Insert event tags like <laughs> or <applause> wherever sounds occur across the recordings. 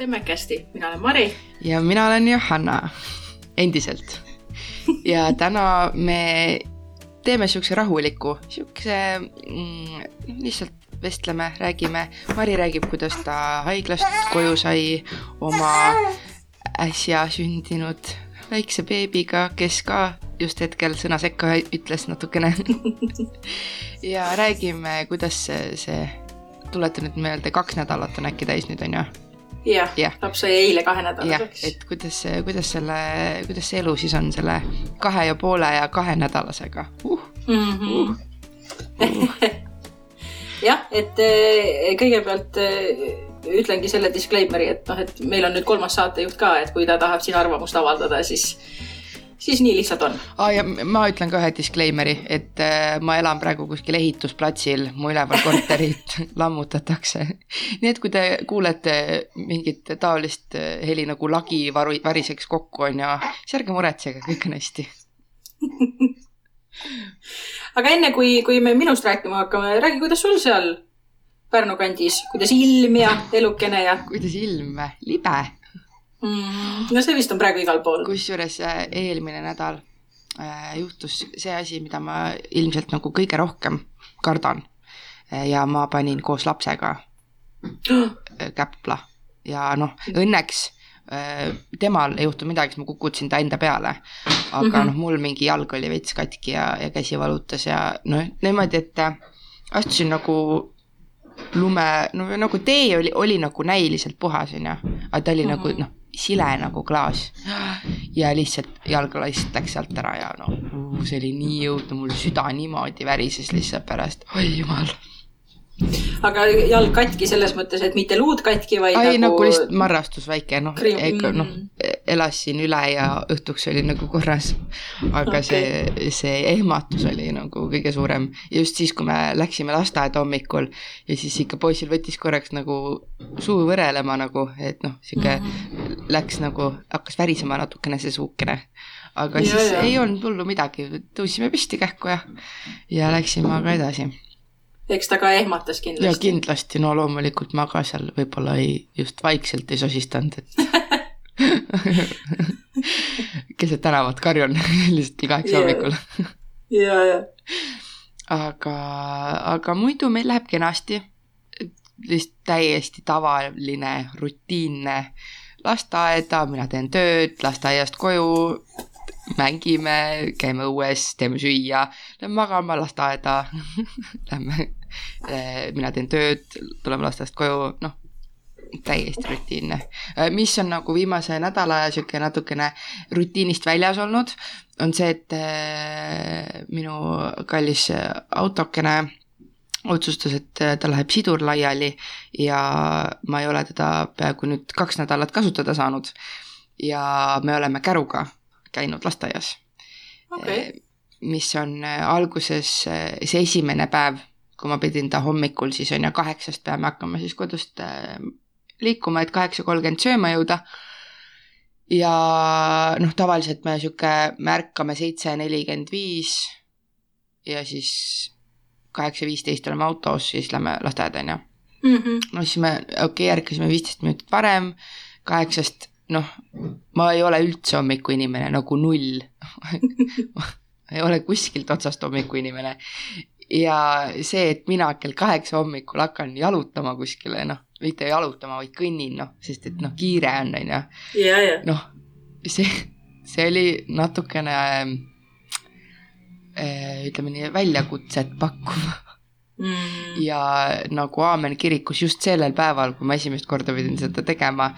Stemmekasti, mina olen Mari. ja mina olen Johanna, endiselt. ja täna me teeme siukse rahuliku, siukse mm, lihtsalt vestleme, räägime. Mari räägib, kuidas ta haiglast koju sai oma äsja sündinud väikse beebiga, kes ka just hetkel sõna sekka ütles natukene ja räägime, kuidas see, see tuleta nüüd meelde, kaks nädalat on äkki täis nüüd, on ju? Jah ja., laps sai eile kahenädalaseks. et kuidas, kuidas selle, kuidas see elu siis on selle kahe ja poole ja kahenädalasega uh, mm? -hmm. Uh, uh. <laughs> jah, et eh, kõigepealt eh, ütlengi selle disclaimer'i, et noh, et meil on nüüd kolmas saatejuht ka, et kui ta tahab siin arvamust avaldada, siis siis nii lihtsalt on. aa ja ma ütlen ka ühe disclaimer'i, et äh, ma elan praegu kuskil ehitusplatsil, mu üleval korterit <laughs> lammutatakse. nii et kui te kuulete mingit taolist äh, heli nagu lagi varu, väriseks kokku on ju, siis ärge muretsege, kõik on hästi <laughs> aga enne kui, kui me minust rääkima hakkame, räägi, kuidas sul seal Pärnu kandis, kuidas ilm ja elukene ja? kuidas ilm, libe mm,. no see vist on praegu igal pool. kusjuures äh, eelmine nädal äh, juhtus see asi, mida ma ilmselt nagu kõige rohkem kardan. Äh, ja ma panin koos lapsega käpla ja noh, õnneks temal ei juhtu midagi, siis ma kukutasin ta enda peale. aga mm -hmm. noh, mul mingi jalg oli veits katki ja, ja käsi valutas ja noh, niimoodi, et astusin nagu lume, no nagu tee oli, oli nagu näiliselt puhas, onju, aga ta oli mm -hmm. nagu noh, sile nagu klaas. ja lihtsalt jalg läks sealt ära ja no see oli nii õudne, mul süda niimoodi värises lihtsalt pärast, oi jumal aga jalg katki selles mõttes, et mitte luud katki, vaid ai nagu, nagu lihtsalt marrastus väike, noh, ega noh, elasin üle ja õhtuks oli nagu korras. aga okay. see, see ehmatus oli nagu kõige suurem. just siis, kui me läksime lasteaeda hommikul ja siis ikka poisil võttis korraks nagu suu võrelema nagu, et noh, sihuke mm -hmm. läks nagu, hakkas värisema natukene see suukene aga ja, siis ja. ei olnud hullu midagi, tõusime püsti kähku ja, ja läksime aga edasi eks ta ka ehmatas kindlasti. ja kindlasti, no loomulikult ma ka seal võib-olla ei, just vaikselt ei sosistanud, et <laughs> keset tänavat karjun <laughs> lihtsalt kell kaheksa hommikul. ja, ja. aga, aga muidu meil läheb kenasti. lihtsalt täiesti tavaline, rutiinne lasteaeda, mina teen tööd, lasteaiast koju, mängime, käime õues, teeme süüa, lähme magama lasteaeda <laughs> Lähme Äh, mina teen tööd, tuleme lasteaiast koju, noh, täiesti rutiinne. Äh, mis on nagu viimase nädala sihuke natukene rutiinist väljas olnud, on see, et äh, minu kallis autokene otsustas, et ta läheb sidur laiali ja ma ei ole teda peaaegu nüüd kaks nädalat kasutada saanud. ja me oleme käruga käinud lasteaias okay.. mis on alguses see esimene päev kui ma pidin ta hommikul siis on ju kaheksast peame hakkama siis kodust äh, liikuma, et kaheksa kolmkümmend sööma jõuda. ja noh, tavaliselt me sihuke, me ärkame seitse nelikümmend viis ja siis kaheksa viisteist oleme autos, siis lähme lasteaeda on ju. Mhm. no siis me, okei okay,, ärkasime viisteist minutit varem, kaheksast noh, ma ei ole üldse hommikuinimene nagu null <laughs> ei ole kuskilt otsast hommikuinimene ja see, et mina kell kaheksa hommikul hakkan jalutama kuskile, noh, mitte jalutama, vaid kõnnin, noh, sest et noh, kiire on, on ju. noh, see, see oli natukene äh, ütleme nii, väljakutset pakkuv. Mm.. ja nagu Aamen kirikus just sellel päeval, kui ma esimest korda pidin seda tegema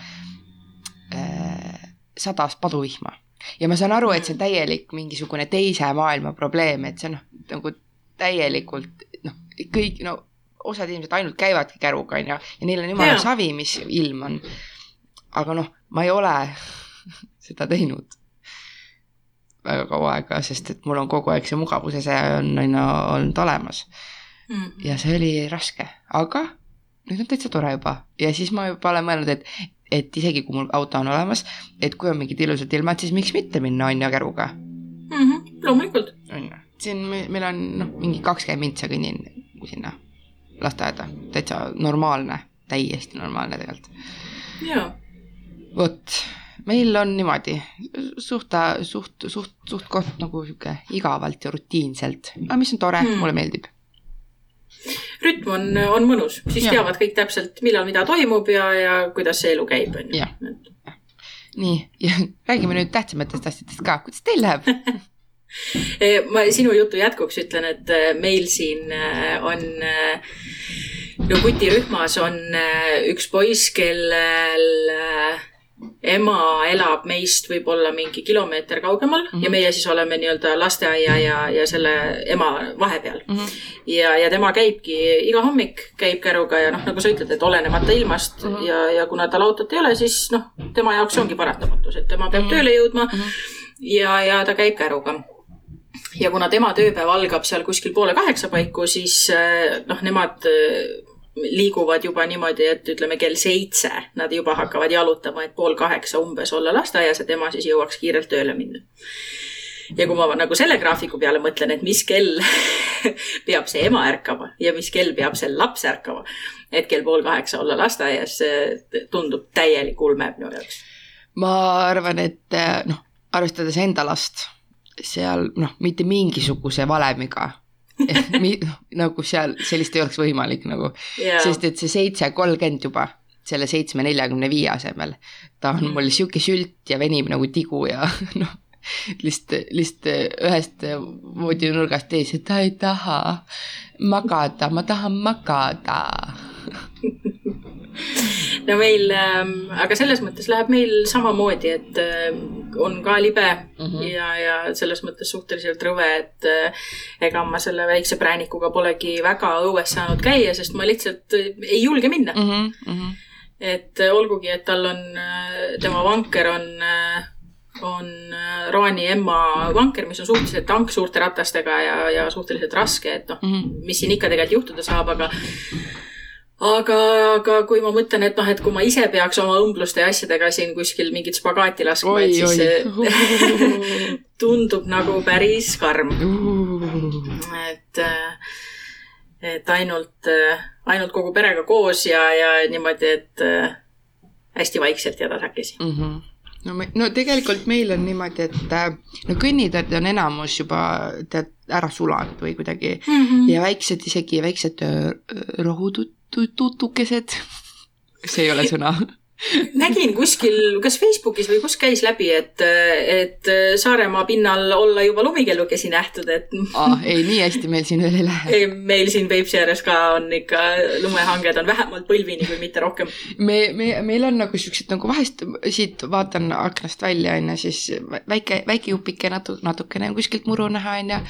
äh,, sadas paduvihma. Ja ma saan aru, et see on täielik mingisugune teise maailma probleem, et see noh, nagu täielikult noh, kõik no osad inimesed ainult käivadki käruga, on ju, ja neil on jumala savi, mis ilm on. aga noh, ma ei ole <laughs> seda teinud väga kaua aega, sest et mul on kogu aeg see mugavuse see on, on ju olnud olemas mm. ja see oli raske, aga nüüd on täitsa tore juba ja siis ma juba olen mõelnud, et, et isegi kui mul auto on olemas, et kui on mingid ilusad ilmad, siis miks mitte minna on ju käruga mm. -hmm, loomulikult. on ju siin meil on noh, mingi kakskümmend mintsa kõnnin sinna lasteaeda, täitsa normaalne, täiesti normaalne tegelikult. jaa, vot, meil on niimoodi suht, suht, suht, suht koht nagu sihuke igavalt ja rutiinselt, aga mis on tore Hmm. mm., mulle meeldib. rütm on, on mõnus, siis ja. teavad kõik täpselt, millal mida toimub ja, ja kuidas see elu käib, on ju nii, ja räägime nüüd tähtsamatest asjadest ka, kuidas teil läheb? <laughs> <laughs> Eh, ma sinu jutu jätkuks ütlen, et eh, meil siin eh, on, no kutirühmas on üks poiss, kellel ema elab meist võib-olla mingi kilomeeter kaugemal mm Mhm. -hmm. ja meie siis oleme nii-öelda lasteaia ja, ja selle ema vahepeal Mhm. ja, ja tema käibki iga hommik, käib käruga ja noh, nagu sa ütled, et olenemata ilmast mm Mhm. -hmm. ja, ja kuna tal autot ei ole, siis noh, tema jaoks ongi paratamatus, et tema peab mm Mhm. -hmm. tööle jõudma mm Mhm. -hmm. ja, ja ta käib käruga. Ja kuna tema tööpäev algab seal kuskil poole kaheksa paiku, siis eh, noh, nemad eh, liiguvad juba niimoodi, et ütleme kell seitse nad juba hakkavad jalutama, et pool kaheksa umbes olla lasteaias ja tema siis jõuaks kiirelt tööle minna ja kui ma nagu selle graafiku peale mõtlen, et mis kell <laughs> peab see ema ärkama ja mis kell peab see laps ärkama, et kell pool kaheksa olla lasteaias, see tundub täielik ulme minu jaoks. ma arvan, et eh, noh, arvestades enda last, seal noh, mitte mingisuguse valemiga. Mi, <laughs> nagu seal sellist ei oleks võimalik nagu, sest et see seitse kolmkümmend juba selle seitsme neljakümne viie asemel, ta on mul sihuke sült ja venib nagu tigu ja <laughs> noh, lihtsalt, lihtsalt ühest voodinurgast et ta ei taha magada, ma tahan magada. <laughs> <laughs> no meil ähm,, aga selles mõttes läheb meil samamoodi, et äh, on ka libe mm. -hmm. ja, ja selles mõttes suhteliselt rõve, et äh, ega ma selle väikse präänikuga polegi väga õues saanud käia, sest ma lihtsalt äh, ei julge minna mm. -hmm. et äh, olgugi, et tal on, tema vanker on äh, on äh, Roani emma vanker, mis on suhteliselt tank suurte ratastega ja, ja suhteliselt raske, et noh, Mhm. mis siin ikka tegelikult juhtuda saab, aga aga, aga kui ma mõtlen, et noh, et kui ma ise peaks oma õmbluste ja asjadega siin kuskil mingit spagaati laskma, et siis see. <laughs> tundub nagu päris karm, Uh. et, et ainult, ainult kogu perega koos ja, ja niimoodi, et äh, hästi vaikselt ja tasakesi. mm. -hmm. no me, no tegelikult meil on niimoodi, et äh, no kõnniteed on enamus juba tead ära sulanud või kuidagi ja väiksed isegi väiksed äh, rohututukesed, see ei ole sõna. <laughs> nägin kuskil, kas Facebookis või kus käis läbi, et, et Saaremaa pinnal olla juba lumikellukesi nähtud, et <laughs> Ah, ei, nii hästi meil siin veel ei lähe. ei, meil siin Peipsi ääres ka on ikka lumehanged on vähemalt põlvini, kui mitte rohkem. me, me, meil on nagu siuksed nagu vahest siit vaatan aknast välja, onju, siis väike, väike jupike natu-, natukene on kuskilt muru näha, onju.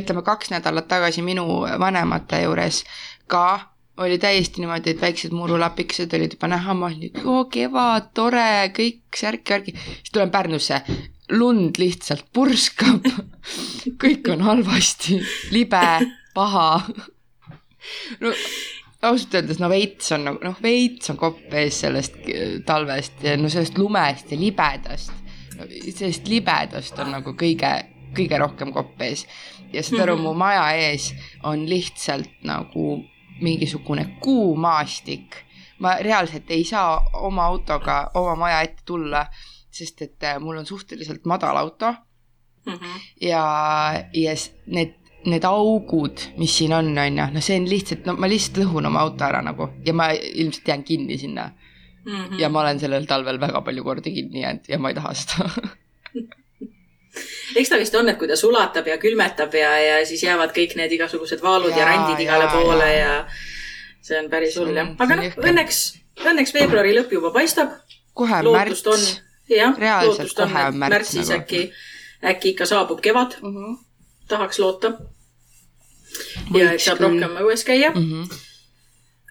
ütleme kaks nädalat tagasi minu vanemate juures ka oli täiesti niimoodi, et väiksed murulapikesed olid juba näha, ma olin, oo kevad, tore, kõik särk-värgi. siis tulen Pärnusse, lund lihtsalt purskab. <laughs> kõik on halvasti, libe, paha. no ausalt öeldes no veits on nagu noh, veits on kopp ees sellest äh, talvest ja no sellest lumest ja libedast no,. sellest libedast on nagu kõige, kõige rohkem kopp ees ja saad aru, mu maja ees on lihtsalt nagu mingisugune kuumaastik. ma reaalselt ei saa oma autoga oma maja ette tulla, sest et äh, mul on suhteliselt madal auto Mhm. ja, ja s- need, need augud, mis siin on, on ju, no see on lihtsalt, no ma lihtsalt lõhun oma auto ära nagu ja ma ilmselt jään kinni sinna Mhm. ja ma olen sellel talvel väga palju kordi kinni jäänud ja ma ei taha seda. <laughs> eks ta vist on, et kui ta sulatab ja külmetab ja, ja siis jäävad kõik need igasugused vaalud ja, ja rändid igale jaa, poole ja, ja see on päris hull jah. aga noh, õnneks, õnneks veebruari lõpp juba paistab, kohe lootust on märts. jah, lootust on, et märtsis nagu. äkki, äkki ikka saabub kevad, mm. -hmm. tahaks loota. ja et saab rohkem õues käia, mm. -hmm.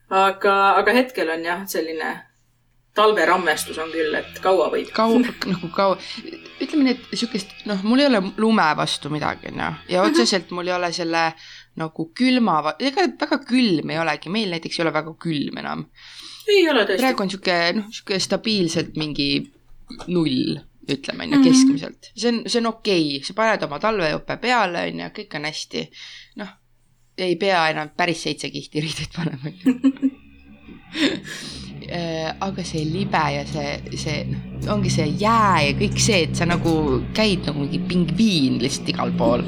aga, aga hetkel on jah, selline talverammestus on küll, et kaua võib. kaua, nagu kaua, ütleme nii, et sihukest, noh, mul ei ole lume vastu midagi, onju, ja otseselt mul ei ole selle nagu külma, ega väga külm ei olegi, meil näiteks ei ole väga külm enam. ei ole tõesti. praegu on sihuke, noh, sihuke stabiilselt mingi null, ütleme onju, Mhm. keskmiselt. see on, see on okei okay., sa paned oma talvejope peale onju, kõik on hästi. noh, ei pea enam päris seitse kihti riideid panema onju. <laughs> äh, aga see libe ja see, see noh, ongi see jää ja kõik see, et sa nagu käid nagu mingi pingviin lihtsalt igal pool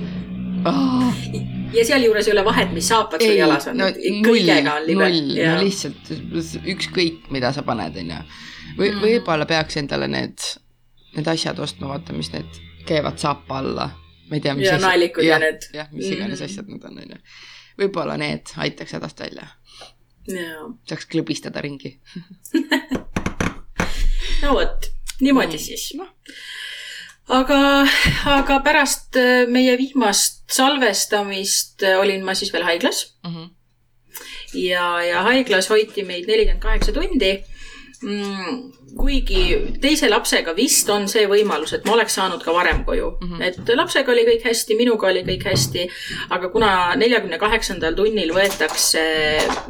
oh.. ja sealjuures ei ole vahet, mis saapad sul jalas on no,, kõigega on libe. null, no lihtsalt ükskõik, mida sa paned, onju. või mm. võib-olla peaks endale need, need asjad ostma, vaata, mis need käivad saapa alla. ma ei tea, mis ja naelikud ja, ja need. jah, mis iganes mm. asjad need on, onju. võib-olla need aitaks hädast välja saaks klõbistada ringi <laughs> no vot, niimoodi mm. siis no. aga, aga pärast äh, meie viimast salvestamist äh, olin ma siis veel haiglas mm. -hmm. ja, ja haiglas hoiti meid nelikümmend kaheksa tundi kuigi teise lapsega vist on see võimalus, et ma oleks saanud ka varem koju mm. -hmm. et lapsega oli kõik hästi, minuga oli kõik hästi, aga kuna neljakümne kaheksandal tunnil võetakse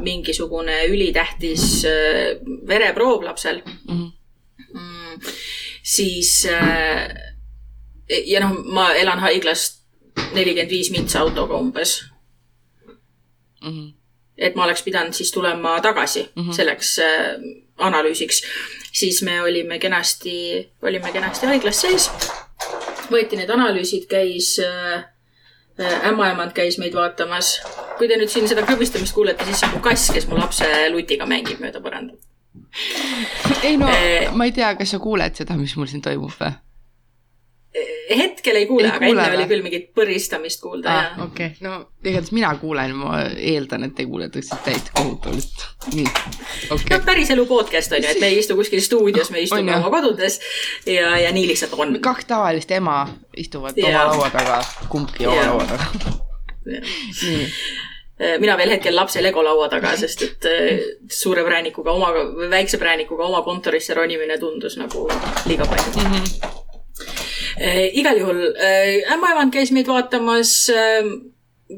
mingisugune ülitähtis äh, vereproov lapsel mhm. mm, -hmm. siis äh, ja noh, ma elan haiglast nelikümmend viis mintsa autoga umbes mm. -hmm. et ma oleks pidanud siis tulema tagasi mm -hmm. selleks äh, analüüsiks siis me olime kenasti, olime kenasti haiglas sees. võeti need analüüsid, käis äh, ämmaemand käis meid vaatamas. kui te nüüd siin seda krõbistamist kuulete, siis see on mu kass, kes mu lapse lutiga mängib mööda põrandat. ei no äh, ma ei tea, kas sa kuuled seda, mis mul siin toimub või? Hetkel ei kuule, aga enne oli küll mingit põristamist kuulda ah,. okei okay., no igatahes mina kuulen, ma eeldan, et te kuulete täit kohutavalt. nii, okei okay.. no päriselu podcast on ju, et me ei istu kuskil stuudios, me istume oma kodudes ja, ja nii lihtsalt on. kaks tavalist ema istuvad ja. oma laua taga, kumbki oma laua taga. nii mina veel hetkel lapse Lego laua taga, sest et äh, suure präänikuga oma, väikse präänikuga oma kontorisse ronimine tundus nagu liiga palju mm. -hmm igal juhul äh, ämmaemand käis meid vaatamas ähm,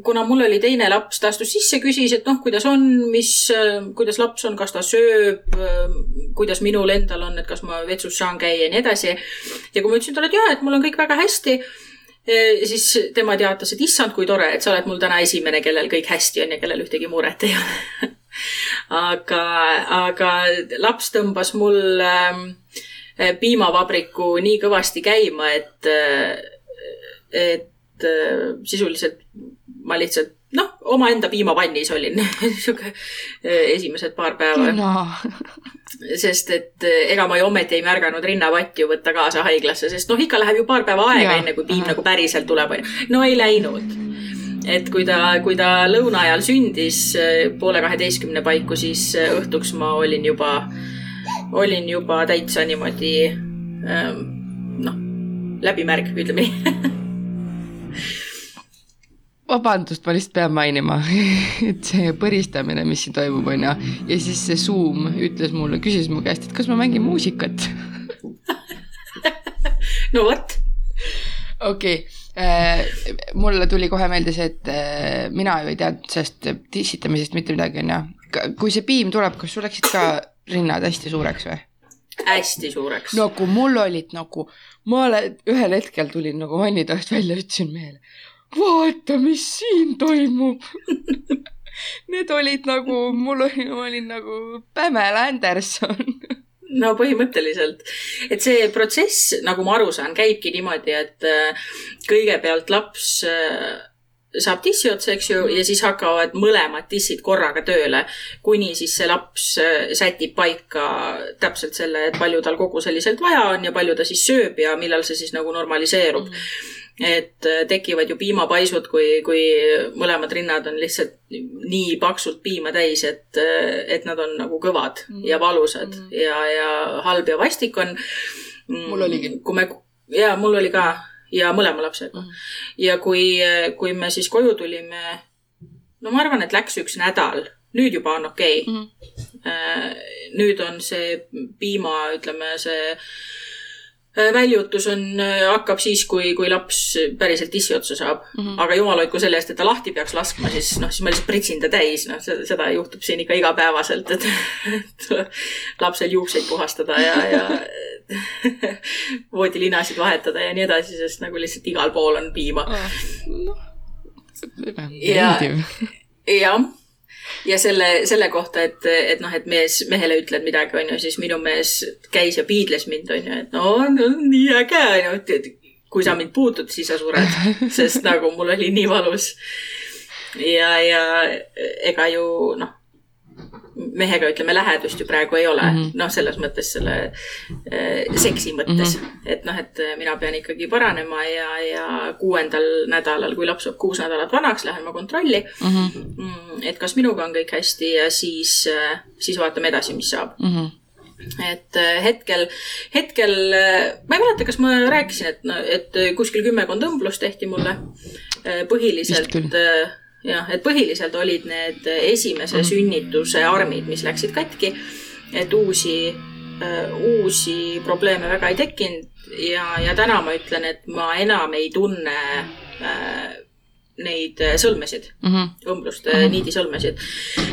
kuna mul oli teine laps, ta astus sisse, küsis, et noh, kuidas on, mis, äh, kuidas laps on, kas ta sööb, ähm, kuidas minul endal on, et kas ma vetsus saan käia ja nii edasi. ja kui ma ütlesin talle, et jaa, et mul on kõik väga hästi, siis tema teatas, et issand, kui tore, et sa oled mul täna esimene, kellel kõik hästi on ja kellel ühtegi muret ei ole <laughs> aga, aga laps tõmbas mul äh, piimavabriku nii kõvasti käima, et, eh, et eh, sisuliselt ma lihtsalt noh, omaenda piimapannis olin <laughs> sihuke esimesed paar päeva no. sest et ega ma ju ometi ei märganud rinnapatti ju võtta kaasa haiglasse, sest noh, ikka läheb ju paar päeva aega, enne kui piim aha. nagu päriselt tuleb, onju. no ei läinud. et kui ta, kui ta lõuna ajal sündis poole kaheteistkümne paiku, siis õhtuks ma olin juba äh, olin juba täitsa niimoodi ähm, noh, läbimärg, ütleme nii vabandust, ma lihtsalt pean mainima, <laughs> et see põristamine, mis siin toimub, on ju, ja siis see Zoom ütles mulle, küsis mu käest, et kas ma mängin muusikat <laughs> no vot. okei okay. äh,, mulle tuli kohe meelde see, et äh, mina ju ei teadnud sellest tissitamisest mitte midagi, on ju. kui see piim tuleb, kas sul läksid ka rinnad hästi suureks või? hästi suureks. nagu mul olid nagu, ma olen, ühel hetkel tulin nagu vannitoast välja, ütlesin mehele, vaata, mis siin toimub <laughs> Need olid nagu, mul oli, ma olin nagu Pamela Anderson <laughs> no põhimõtteliselt, et see protsess, nagu ma aru saan, käibki niimoodi, et äh, kõigepealt laps äh, saab tissi otsa, eks ju, ja siis hakkavad mõlemad tissid korraga tööle, kuni siis see laps äh, sätib paika täpselt selle, et palju tal kogu selliselt vaja on ja palju ta siis sööb ja millal see siis nagu normaliseerub mm. -hmm et äh, tekivad ju piimapaisud, kui, kui mõlemad rinnad on lihtsalt nii paksult piima täis, et, äh, et nad on nagu kõvad mm. ja valusad mm. ja, ja halb ja vastik on. mul oligi. kui me, ja mul oli ka ja mõlema lapsega mm. -hmm. ja kui, kui me siis koju tulime, no ma arvan, et läks üks nädal, nüüd juba on okei okay. mm. -hmm. nüüd on see piima, ütleme, see Äh, väljutus on, äh, hakkab siis, kui, kui laps päriselt tissi otsa saab mm. -hmm. aga jumal hoidku selle eest, et ta lahti peaks laskma, siis noh, siis ma lihtsalt pritsin ta täis, noh, seda juhtub siin ikka igapäevaselt, et <laughs> lapsel juukseid puhastada ja, ja <laughs> voodilinasid vahetada ja nii edasi, sest nagu lihtsalt igal pool on piima oh,. noh, meeldiv. jah ja selle, selle kohta, et, et noh, et mees mehele ütled midagi, onju, siis minu mees käis ja piidles mind, onju, et no on nii äge, onju, et kui sa mind puutud, siis sa sured, sest nagu mul oli nii valus. ja, ja ega ju noh mehega ütleme lähedust ju praegu ei ole mm -hmm., noh, selles mõttes selle äh, seksi mõttes mm, -hmm. et noh, et mina pean ikkagi paranema ja, ja kuuendal nädalal, kui laps saab kuus nädalat vanaks, lähen ma kontrolli mhm. mm. -hmm. et kas minuga on kõik hästi ja siis, siis vaatame edasi, mis saab mm. -hmm et hetkel, hetkel ma ei mäleta, kas ma rääkisin, et, et kuskil kümmekond õmblust tehti mulle. põhiliselt jah, et põhiliselt olid need esimese sünnituse armid, mis läksid katki, et uusi äh,, uusi probleeme väga ei tekkinud ja, ja täna ma ütlen, et ma enam ei tunne äh, neid sõlmesid mm, -hmm. õmbluste mm -hmm. niidisõlmesid.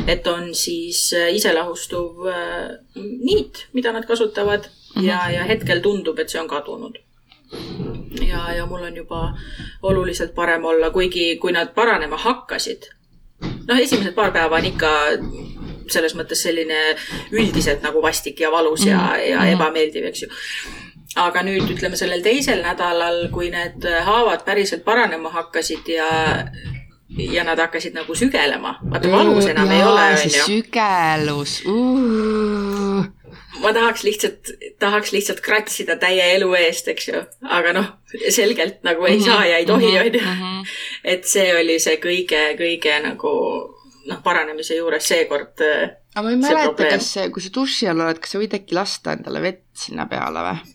et on siis äh, iselahustuv äh, niit, mida nad kasutavad mm -hmm. ja, ja hetkel tundub, et see on kadunud ja, ja mul on juba oluliselt parem olla, kuigi kui nad paranema hakkasid, noh, esimesed paar päeva on ikka selles mõttes selline üldiselt nagu vastik ja valus ja, mhm. ja mhm. ebameeldiv, eks ju. aga nüüd ütleme sellel teisel nädalal, kui need haavad päriselt paranema hakkasid ja ja nad hakkasid nagu sügelema, vaata valus enam ja, ei ole, onju. sügelus uh ma tahaks lihtsalt, tahaks lihtsalt kratsida täie elu eest, eks ju. aga noh, selgelt nagu ei mm -hmm, saa ja ei tohi, mhm, onju. Mhm. et see oli see kõige, kõige nagu noh, paranemise juures seekord. Äh, aga ma ei mäleta, kas, kui sa duši all oled, kas sa võid äkki lasta endale vett sinna peale või?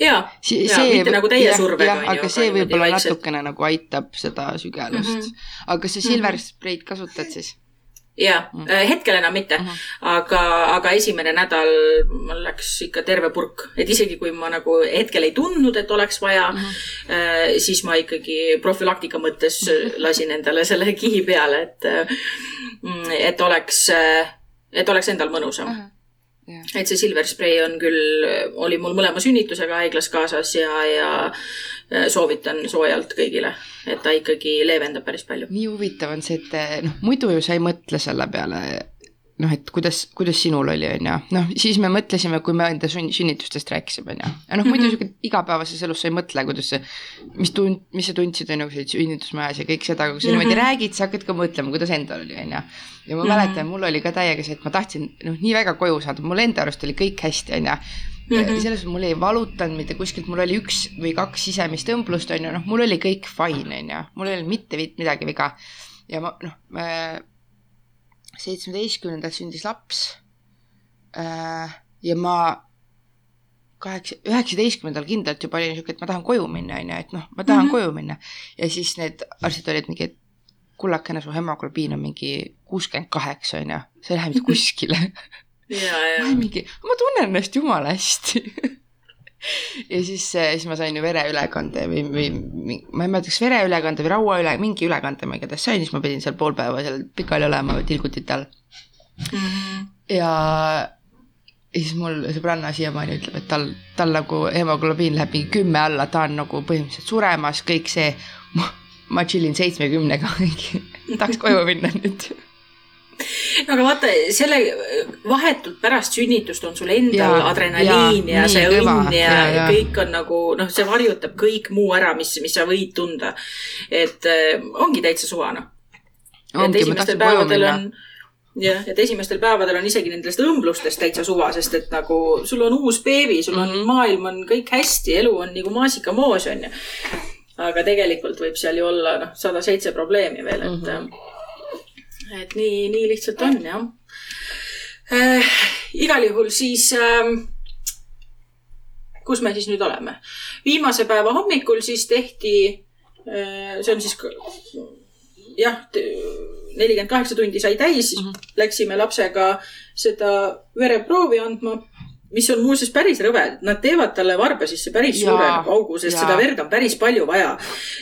ja, ja mitte nagu täie survega. aga see võib-olla natukene nagu aitab seda sügelust mm. -hmm. aga kas sa Silver Spray'd kasutad siis? Ja mm. -hmm. hetkel enam mitte mm, -hmm. aga, aga esimene nädal mul läks ikka terve purk, et isegi kui ma nagu hetkel ei tundnud, et oleks vaja mm, -hmm. siis ma ikkagi profülaktika mõttes <laughs> lasin endale selle kihi peale, et, mm, et oleks, et oleks endal mõnusam mm. -hmm. Et see Silver Spray on küll, oli mul mõlema sünnitusega haiglas kaasas ja, ja soovitan soojalt kõigile, et ta ikkagi leevendab päris palju. nii huvitav on see, et noh, muidu ju sa ei mõtle selle peale, noh, et kuidas, kuidas sinul oli, on ju, noh, siis me mõtlesime, kui me enda sünnitustest rääkisime, on ju. aga noh, muidu -hmm. sihuke igapäevases elus sa ei mõtle, kuidas see, mis tund, mis sa tundsid, on ju, kui sa olid sünnitusmajas ja kõik seda, aga kui sa niimoodi räägid, sa hakkad ka mõtlema, kuidas endal oli, on ju. ja ma -hmm. mäletan, mul oli ka täiega see, et ma tahtsin, noh, nii väga koju saada, mul enda arust oli kõik hästi, on ju mm -hmm. selles mul ei valutanud mitte kuskilt, mul oli üks või kaks sisemist õmblust, on ju, noh, mul oli kõik fine, on ju, mul ei olnud mitte midagi viga. ja ma, noh, seitsmeteistkümnendal sündis laps äh,. ja ma kaheksa, üheksateistkümnendal kindlalt juba olin sihuke, et ma tahan koju minna, on ju, et noh, ma tahan mm -hmm. koju minna. ja siis need arstid olid mingi, et kullakene, su hemoglobiin on mingi kuuskümmend kaheksa, on ju, sa ei lähe mitte kuskile <laughs> ma olin mingi, ma tunnen ennast jumala hästi <laughs> <laughs> ja siis, äh, siis ma sain ju vereülekande või, või ma ei mäleta, kas vereülekande või rauaüle, mingi ülekande ma igatahes sain, siis ma pidin seal pool päeva seal pikali olema tilgutite all mm. -hmm. ja, ja siis mul sõbranna siiamaani ütleb, et tal, tal nagu hemoglobiin läheb mingi kümme alla, ta on nagu põhimõtteliselt suremas, kõik see. ma chill in seitsmekümnega, <laughs> tahaks koju minna nüüd <laughs> aga vaata, selle vahetult pärast sünnitust on sul endal ja, adrenaliin ja, ja see õnn ja, ja, ja kõik on nagu noh, see varjutab kõik muu ära, mis, mis sa võid tunda. et äh, ongi täitsa suva noh. et esimestel päevadel on jah, et esimestel päevadel on isegi nendest õmblustest täitsa suva, sest et nagu sul on uus beebi, sul on mm, -hmm. maailm on kõik hästi, elu on nagu maasikamoos onju. aga tegelikult võib seal ju olla noh, sada seitse probleemi veel, et mm. -hmm et nii, nii lihtsalt on jah äh,. igal juhul siis äh, kus me siis nüüd oleme? viimase päeva hommikul siis tehti äh,, see on siis jah, nelikümmend kaheksa tundi sai täis, siis mm -hmm. läksime lapsega seda vereproovi andma mis on muuseas päris rõve, nad teevad talle varba sisse päris ja, suure augu, sest ja. seda verd on päris palju vaja.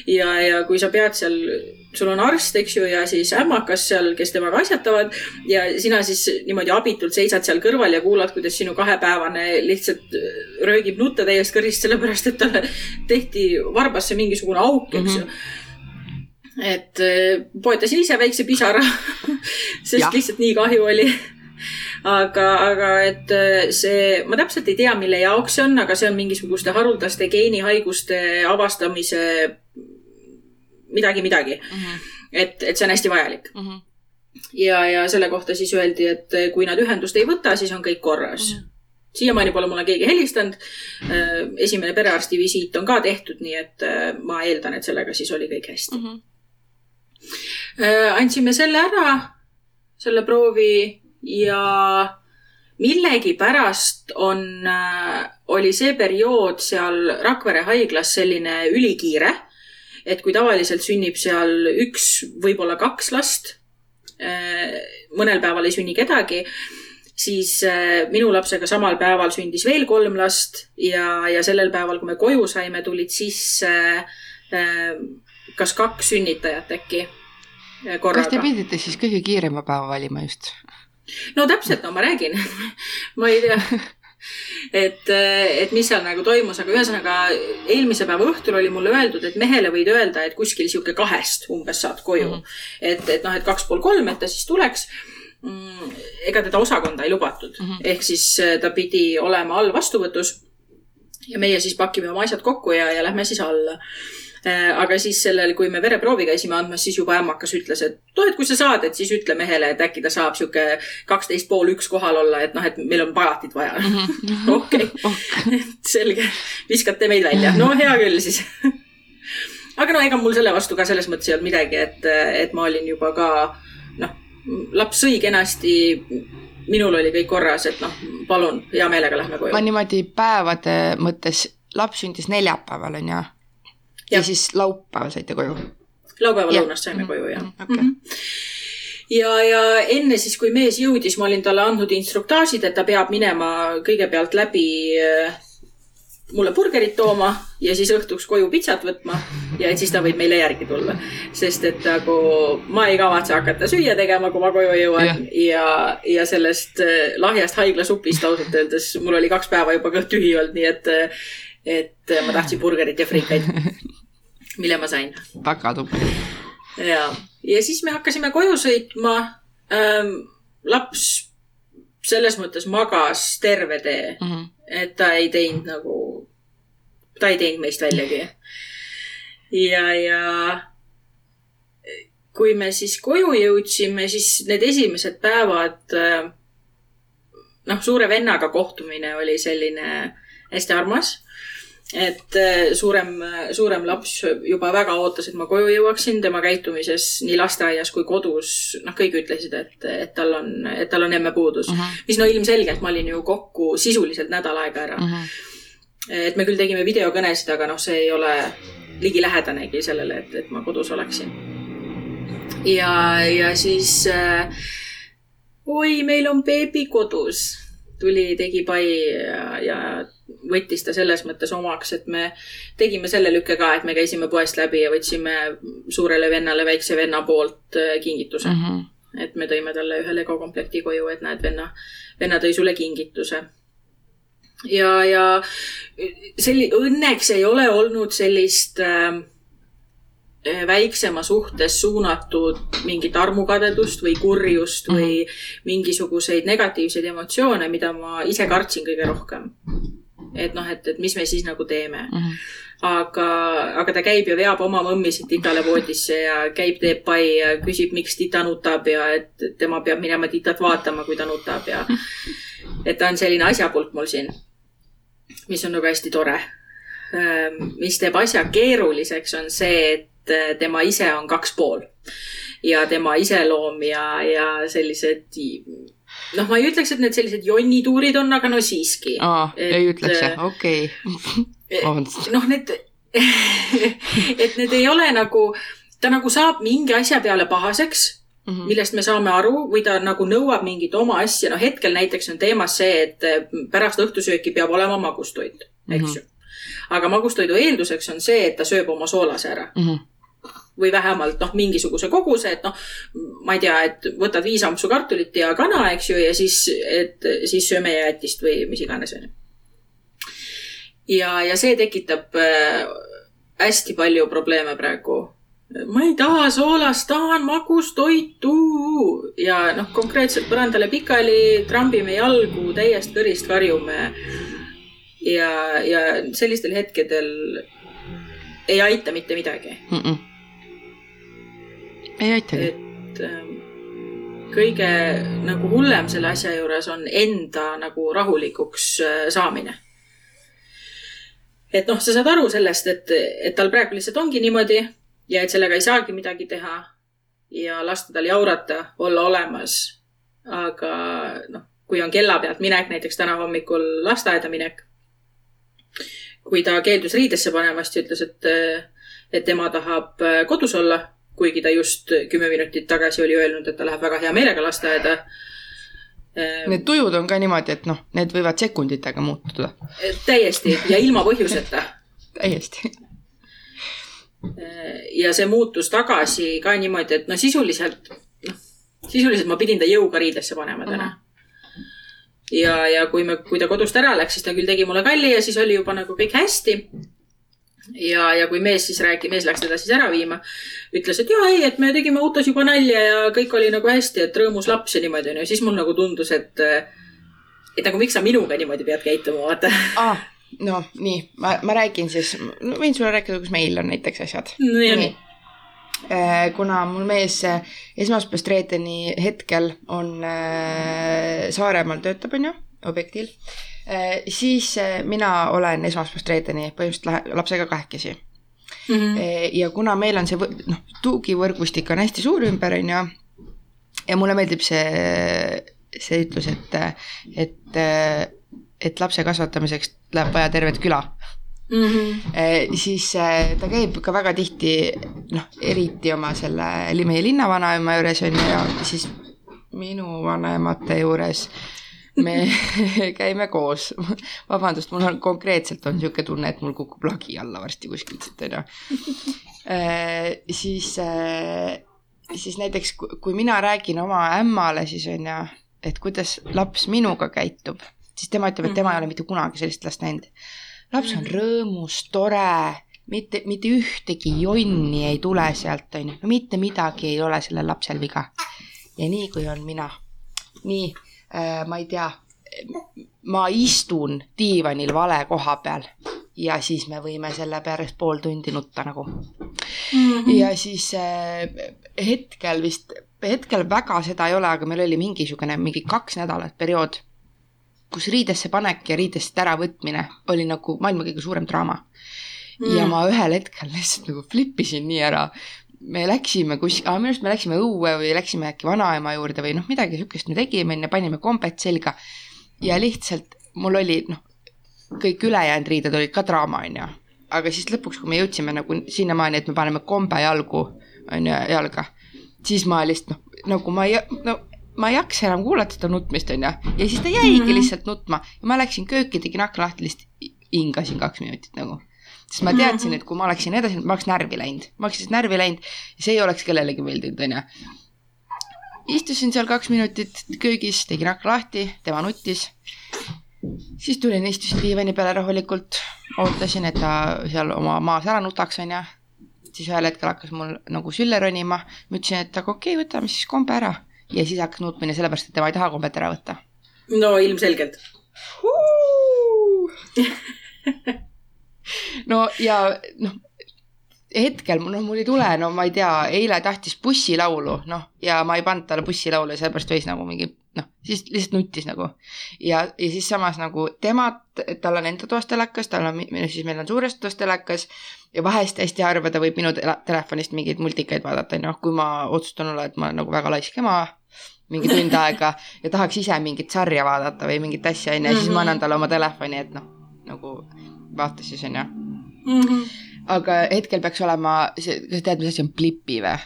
ja, ja kui sa pead seal, sul on arst, eks ju, ja siis ämmakas seal, kes temaga asjatavad ja sina siis niimoodi abitult seisad seal kõrval ja kuulad, kuidas sinu kahepäevane lihtsalt röögib nutta täiest kõrist, sellepärast et talle tehti varbasse mingisugune auk, eks ju mm -hmm et äh, poetasin ise väikse pisara <laughs> sest Jah. lihtsalt nii kahju oli aga, aga et äh, see, ma täpselt ei tea, mille jaoks see on, aga see on mingisuguste haruldaste geenihaiguste avastamise midagi, midagi. et, et see on hästi vajalik Mhm. ja, ja selle kohta siis öeldi, et kui nad ühendust ei võta, siis on kõik korras Mhm. siiamaani pole mulle keegi helistanud. esimene perearsti visiit on ka tehtud, nii et äh, ma eeldan, et sellega siis oli kõik hästi. Mhm. andsime selle ära, selle proovi ja millegipärast on, oli see periood seal Rakvere haiglas selline ülikiire, et kui tavaliselt sünnib seal üks, võib-olla kaks last, mõnel päeval ei sünni kedagi, siis äh, minu lapsega samal päeval sündis veel kolm last ja, ja sellel päeval, kui me koju saime, tulid sisse äh, kas kaks sünnitajat äkki äh, kas te korraga. pidite siis kõige kiirema päeva valima just? No täpselt, no ma räägin. <laughs> ma ei tea, et, et mis seal nagu toimus, aga ühesõnaga eelmise päeva õhtul oli mulle öeldud, et mehele võid öelda, et kuskil sihuke kahest umbes saad koju mm. -hmm. et, et noh, et kaks pool kolm, et ta siis tuleks mm,. ega teda osakonda ei lubatud mm. -hmm. ehk siis äh, ta pidi olema all vastuvõtus. ja meie siis pakime oma asjad kokku ja, ja lähme siis alla aga siis sellel, kui me vereproovi käisime andmas, siis juba ämmakas ütles, et noh, et kui sa saad, et siis ütle mehele, et äkki ta saab sihuke kaksteist pool üks kohal olla, et noh, et meil on palatit vaja. <laughs> okei, selge, viskate meid välja, no hea küll siis. <laughs> aga no ega mul selle vastu ka selles mõttes ei olnud midagi, et, et ma olin juba ka noh, laps sõi kenasti. minul oli kõik korras, et noh, palun, hea meelega lähme koju ma. niimoodi päevade mõttes, laps sündis neljapäeval onju. Ja Jah. siis laupäeval saite koju. laupäeva Jah. lõunast saime koju ja Mhm, okei. ja, ja enne siis, kui mees jõudis, ma olin talle andnud instruktaažid, et ta peab minema kõigepealt läbi äh, mulle burgerit tooma ja siis õhtuks koju pitsat võtma ja et siis ta võib meile järgi tulla. sest et nagu ma ei kavatse hakata süüa tegema, kui ma koju jõuan ja, ja, ja sellest äh, lahjast haiglasupist ausalt öeldes mul oli kaks päeva juba kõht tühi olnud, nii et, et ma tahtsin burgerit ja frikaid, <laughs> mille ma sain väga tubli. ja, ja siis me hakkasime koju sõitma ähm,. laps selles mõttes magas terve tee, Mhm. et ta ei teinud nagu, ta ei teinud meist väljagi. ja, ja kui me siis koju jõudsime, siis need esimesed päevad äh, noh, suure vennaga kohtumine oli selline hästi armas et äh, suurem, suurem laps juba väga ootas, et ma koju jõuaksin, tema käitumises nii lasteaias kui kodus, noh, kõik ütlesid, et, et tal on, et tal on emme puudus mm. Mhm. -hmm. mis no ilmselgelt ma olin ju kokku sisuliselt nädal aega ära mm. Mhm. -hmm. et me küll tegime videokõnesid, aga noh, see ei ole ligilähedanegi sellele, et, et ma kodus oleksin. ja, ja siis äh, oi, meil on beebi kodus, tuli, tegi pai ja, ja võttis ta selles mõttes omaks, et me tegime selle lükke ka, et me käisime poest läbi ja võtsime suurele vennale väikse venna poolt äh, kingituse mm. Mhm. -hmm. et me tõime talle ühe Lego komplekti koju, et näed, venna, venna tõi sulle kingituse. ja, ja selli-, õnneks ei ole olnud sellist äh, väiksema suhtes suunatud mingit armukadedust või kurjust või mingisuguseid negatiivseid emotsioone, mida ma ise kartsin kõige rohkem. Et noh, et, et mis me siis nagu teeme. Mhm. aga, aga ta käib ja veab oma mõmmisid titale voodisse ja käib, teeb pai ja küsib, miks tita nutab ja et tema peab minema titat vaatama, kui ta nutab ja et ta on selline asjapulk mul siin, mis on nagu hästi tore. mis teeb asja keeruliseks, on see, et tema ise on kaks pool ja tema iseloom ja, ja sellised noh, ma ei ütleks, et need sellised jonnituurid on, aga no siiski. aa, ei ütleks jah, äh, okei. vabandust. noh, need, <laughs> et need ei ole nagu, ta nagu saab mingi asja peale pahaseks, Mhm. millest me saame aru või ta nagu nõuab mingit oma asja, no hetkel näiteks on teemas see, et pärast õhtusööki peab olema magustoit, eks Mhm. ju. aga magustoidu eelduseks on see, et ta sööb oma soolase ära Mhm. Või vähemalt noh, mingisuguse koguse, et noh, ma ei tea, et võtad viis ampsu kartulit ja kana, eks ju, ja siis, et siis sööme jäätist või mis iganes, onju. ja, ja see tekitab äh, hästi palju probleeme praegu ma ei taha soolast, tahan magustoitu ja noh, konkreetselt põrandale pikali, trambime jalgu, täiest kõrist karjume. ja, ja sellistel hetkedel ei aita mitte midagi mm. -mm. Ei aitagi. et ähm, kõige nagu hullem selle asja juures on enda nagu rahulikuks äh, saamine. et noh, sa saad aru sellest, et, et tal praegu lihtsalt ongi niimoodi ja et sellega ei saagi midagi teha ja lasta tal jaurata, olla olemas. aga noh, kui on kella pealt minek, näiteks täna hommikul lasteaeda minek, kui ta keeldus riidesse panemast ja ütles, et, et tema tahab kodus olla, kuigi ta just kümme minutit tagasi oli öelnud, et ta läheb väga hea meelega lasteaeda. Need tujud on ka niimoodi, et noh, need võivad sekunditega muutuda. täiesti ja ilma põhjuseta <laughs> täiesti ja see muutus tagasi ka niimoodi, et no sisuliselt, noh, sisuliselt ma pidin ta jõuga riidesse panema täna. ja, ja kui me, kui ta kodust ära läks, siis ta küll tegi mulle kalli ja siis oli juba nagu kõik hästi. Ja, ja kui mees siis rääkis, mees läks teda siis ära viima, ütles, et jaa, ei, et me tegime autos juba nalja ja kõik oli nagu hästi, et rõõmus laps ja niimoodi onju, siis mul nagu tundus, et, et nagu miks sa minuga niimoodi pead käituma, vaata ah no nii, ma, ma räägin siis, võin sulle rääkida, kus meil on näiteks asjad. nii, nii. Äh, kuna mul mees äh, esmaspäevast reedeni hetkel on äh, Saaremaal töötab, on ju, objektil, siis mina olen esmaspäevast reedeni põhimõtteliselt lapsega kahekesi mm. -hmm. ja kuna meil on see noh, tugivõrgustik on hästi suur ümber, on ju, ja mulle meeldib see, see ütlus, et, et et lapse kasvatamiseks läheb vaja tervet küla mm. -hmm. siis ta käib ka väga tihti, noh, eriti oma selle meie linnavanaema juures on ju ja siis minu vanemate juures me <laughs> käime koos. vabandust, mul on konkreetselt on niisugune tunne, et mul kukub lagi alla varsti kuskilt siit onju. Eh, siis, siis näiteks kui mina räägin oma ämmale, siis on ju, et kuidas laps minuga käitub siis tema ütleb, et tema ei ole mitte kunagi sellist last näinud. laps on rõõmus, tore, mitte, mitte ühtegi jonni ei tule sealt, on ju, no mitte midagi ei ole sellel lapsel viga. ja nii kui on mina, nii äh,, ma ei tea, ma istun diivanil vale koha peal ja siis me võime selle pärast pool tundi nutta nagu mm. -hmm. ja siis äh, hetkel vist, hetkel väga seda ei ole, aga meil oli mingi niisugune mingi kaks nädalat periood kus riidesse panek ja riidest äravõtmine oli nagu maailma kõige suurem draama mm.. ja ma ühel hetkel lihtsalt nagu flippisin nii ära. Me läksime kus-, minu arust me läksime õue või läksime äkki vanaema juurde või noh, midagi sihukest me tegime, onju, panime kombed selga. ja lihtsalt mul oli noh, kõik ülejäänud riided olid ka draama, onju. aga siis lõpuks, kui me jõudsime nagu sinnamaani, et me paneme kombe jalgu, onju, jalga, siis ma lihtsalt noh, nagu ma ei, no ma ei jaksa enam kuulata seda nutmist, onju. ja siis ta jäigi mm -hmm. lihtsalt nutma ja ma läksin kööki, tegin akna lahti, lihtsalt hingasin kaks minutit nagu. Sest ma teadsin, et kui ma oleksin edasi, ma oleks närvi läinud, ma oleks siis närvi läinud ja see ei oleks kellelegi meeldinud, onju. istusin seal kaks minutit köögis, tegin akna lahti, tema nuttis. siis tulin, istusin diivani peale rahulikult, ootasin, et ta seal oma maas ära nutaks, onju. Siis ühel hetkel hakkas mul nagu sülle ronima, ma ütlesin, et aga okei okay,, võtame siis kombe ära. Ja siis hakkas nutmine sellepärast, et tema ei taha kombet ära võtta. no ilmselgelt <laughs> no ja noh, hetkel noh, mul ei tule, no ma ei tea, eile tahtis bussilaulu, noh, ja ma ei pannud talle bussilaulu ja sellepärast võis nagu mingi noh, siis lihtsalt nuttis nagu. ja, ja siis samas nagu tema, tal on enda toas telekas, tal on, siis meil on suures toas telekas ja vahest hästi harva ta võib minu telefonist mingeid multikaid vaadata, noh, kui ma otsustan olla, et ma olen nagu väga laisk ema mingi tund <laughs> aega ja tahaks ise mingit sarja vaadata või mingit asja onju ja siis ma annan talle oma telefoni, et noh, nagu vaata siis onju mm. -hmm. aga hetkel peaks olema, see, kas tead, mis asi on Blipi või?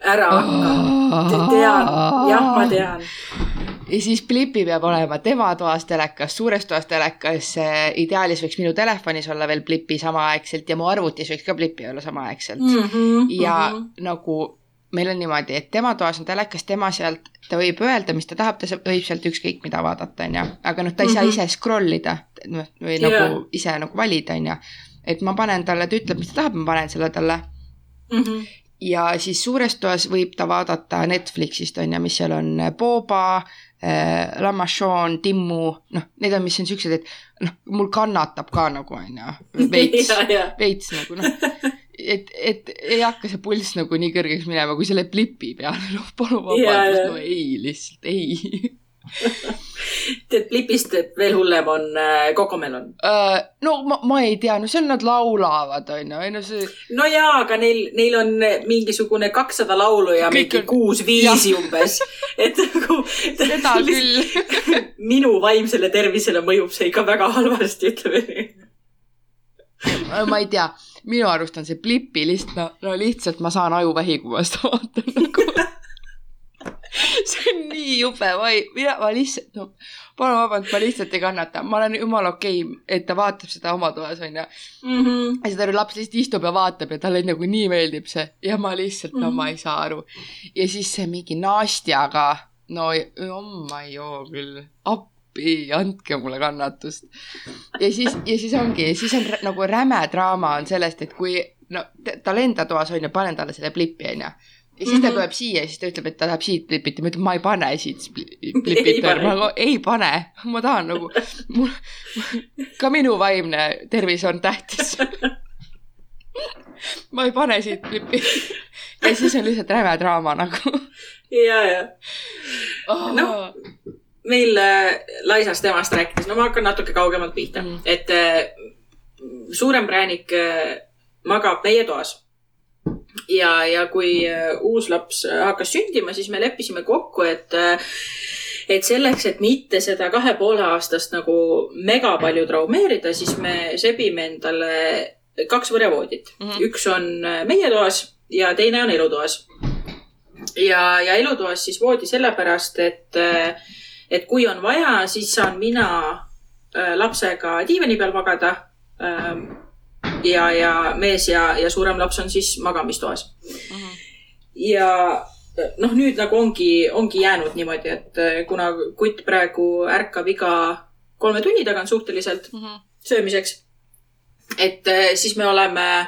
ära hakka, tean, jah, ma tean. ja siis Blipi peab olema tema toas telekas, suures toas telekas, ideaalis võiks minu telefonis olla veel Blipi samaaegselt ja mu arvutis võiks ka Blipi olla samaaegselt mm. -hmm, ja mm -hmm. nagu meil on niimoodi, et tema toas on telekas, tema sealt, ta võib öelda, mis ta tahab, ta võib sealt ükskõik mida vaadata, onju. aga noh, ta ei mm -hmm. saa mhm. ise scroll ida, noh, või yeah. nagu ise nagu valida, onju. et ma panen talle, ta ütleb, mis ta tahab, ma panen selle talle. mm. -hmm. ja siis suures toas võib ta vaadata Netflixist on ju, mis seal on, Boba äh,, Lamachon, Timmu, noh, need on, mis on siuksed, et noh, mul kannatab ka nagu on ju, <laughs> veits veits nagu noh <laughs> et, et ei hakka see pulss nagu nii kõrgeks minema, kui selle blipi peale, <laughs> noh palun vabandust, no ei, lihtsalt ei <laughs> tead, Blipist veel hullem on äh, Kokomelon uh,. no ma, ma ei tea, no seal nad laulavad, on ju, ei no see. no jaa, aga neil, neil on mingisugune kakssada laulu ja Kõik mingi on... kuus viisi ja. umbes. <laughs> et nagu. seda küll minu vaimsele tervisele mõjub see ikka väga halvasti, ütleme nii. Ma ei tea, minu arust on see Blipi lihtsalt, no, no lihtsalt ma saan ajuvähi, kui ma seda vaatan nagu <laughs> see on nii jube, ma ei, mina, ma lihtsalt, no palun vabandust, ma lihtsalt ei kannata, ma olen jumala okei okay,, et ta vaatab seda oma toas, onju. Mhm. ja seda laps lihtsalt istub ja vaatab ja talle nagu nii meeldib see ja ma lihtsalt mm, -hmm. no ma mhm. ei saa aru. ja siis see mingi Nastjaga, no oh my joo küll, appi, andke mulle kannatust. ja siis, ja siis ongi, siis on nagu räme draama on sellest, et kui no tal enda toas on ju, panen talle selle plipi onju ja siis mm -hmm. ta mhm. tuleb siia ja siis ta ütleb, et ta tahab siit plipita, ma ütlen, ma ei pane siit <laughs> plipita, ma nagu ei pane, ma tahan nagu, mul, ka minu vaimne tervis on tähtis <laughs> ma ei pane siit plipi. ja siis on lihtsalt räme draama nagu. ja, ja oh.. noh, meil äh, Laisast temast rääkides, no ma hakkan natuke kaugemalt pihta mm., et äh, suurem präänik äh, magab meie toas ja, ja kui äh, uus laps äh, hakkas sündima, siis me leppisime kokku, et äh, et selleks, et mitte seda kahe poole aastast nagu mega palju traumeerida, siis me sebime endale kaks võrrevoodit mm. -hmm. üks on meie toas ja teine on elutoas. ja, ja elutoas siis voodi sellepärast, et, et kui on vaja, siis saan mina lapsega diivani peal magada ähm, ja, ja mees ja, ja suurem laps on siis magamistoas mm. -hmm. ja noh, nüüd nagu ongi, ongi jäänud niimoodi, et äh, kuna kutt praegu ärkab iga kolme tunni tagant suhteliselt mm -hmm. söömiseks, et äh, siis me oleme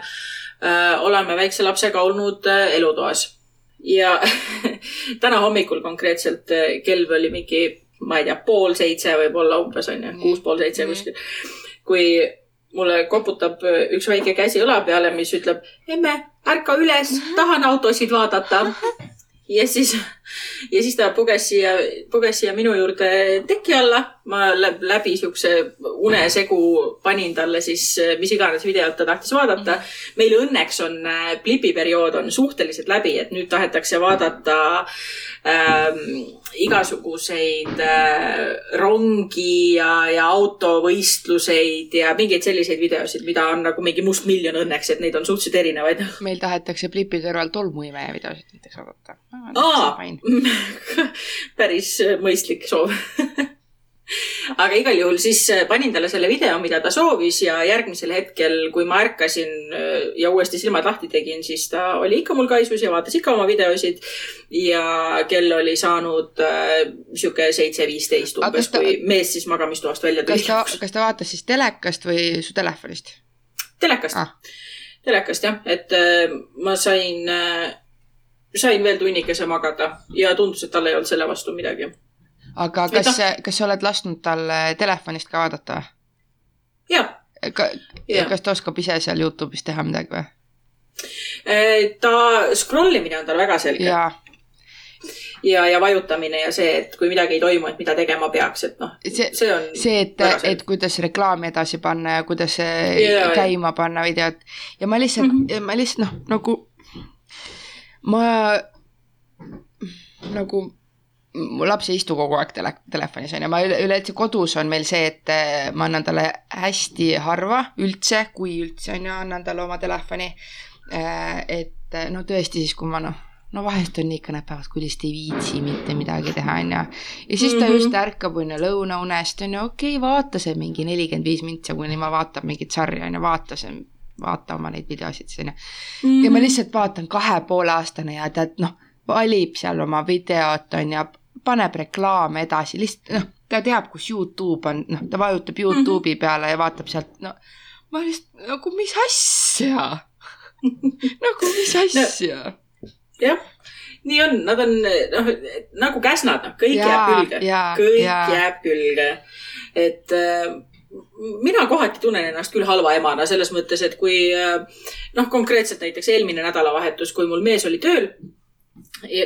äh,, oleme väikse lapsega olnud äh, elutoas. ja <laughs> täna hommikul konkreetselt kell oli mingi, ma ei tea, pool seitse võib-olla umbes on ju, kuus pool seitse mhm. kuskil. kui mulle koputab äh, üks väike käsi õla peale, mis ütleb, emme, ärka üles, tahan autosid vaadata. <laughs> ja siis, ja siis ta puges siia, puges siia minu juurde teki alla. Ma läbi siukse unesegu panin talle siis mis iganes videot ta tahtis vaadata. meil õnneks on Blipi äh, periood on suhteliselt läbi, et nüüd tahetakse vaadata ähm, igasuguseid äh, rongi ja, ja autovõistluseid ja mingeid selliseid videosid, mida on nagu mingi mustmiljon õnneks, et neid on suhteliselt erinevaid. <laughs> meil tahetakse Blipi kõrval tolmuimeja videosid näiteks vaadata. <laughs> päris mõistlik soov <laughs> aga igal juhul siis äh, panin talle selle video, mida ta soovis ja järgmisel hetkel, kui ma ärkasin äh, ja uuesti silmad lahti tegin, siis ta oli ikka mul kaisus ja vaatas ikka oma videosid. ja kell oli saanud äh, sihuke seitse viisteist umbes, ta... kui mees siis magamistoast välja tuli. kas ta, kas ta vaatas siis telekast või su telefonist? telekast ah., telekast jah, et äh, ma sain äh, sain veel tunnikese magada ja tundus, et tal ei olnud selle vastu midagi aga kas, kas sa oled lasknud tal telefonist ka vaadata jah. kas ta oskab ise seal Youtube'is teha midagi või? Äh, ta, scroll imine on tal väga selge. ja, ja, ja vajutamine ja see, et kui midagi ei toimu, et mida tegema peaks, et noh, see, see see, et, et kuidas reklaami edasi panna ja kuidas ja, käima panna videot ja ma lihtsalt mm, -hmm. ma lihtsalt noh, nagu ma nagu mu laps ei istu kogu aeg tele, telefonis on ju, ma üle, üleüldse kodus on meil see, et äh, ma annan talle hästi harva üldse, kui üldse on ju, annan talle oma telefoni. Äh, et äh, no tõesti siis, kui ma noh, no vahest on ikka need päevad, kui lihtsalt ei viitsi mitte midagi teha, on ju. ja siis ta mm -hmm. just ärkab, on ju, lõunaunest, on ju, okei okay,, vaata see mingi nelikümmend viis mintsa, kuni ma vaatab mingit sarja, on ju, vaata see, vaata oma neid videosid, on ju. ja ma mhm. lihtsalt vaatan kahe poole aastane ja ta, noh, valib seal oma videot, on ju, paneb reklaame edasi, lihtsalt noh, ta teab, kus Youtube on, noh, ta vajutab Youtube'i mm -hmm. peale ja vaatab sealt, no ma lihtsalt nagu, mis asja <laughs> nagu mis asja no.? jah, nii on, nad on noh, nagu käsnad, noh, kõik ja, jääb külge, kõik ja. jääb külge. et äh, mina kohati tunnen ennast küll halva emana selles mõttes, et kui äh, noh, konkreetselt näiteks eelmine nädalavahetus, kui mul mees oli tööl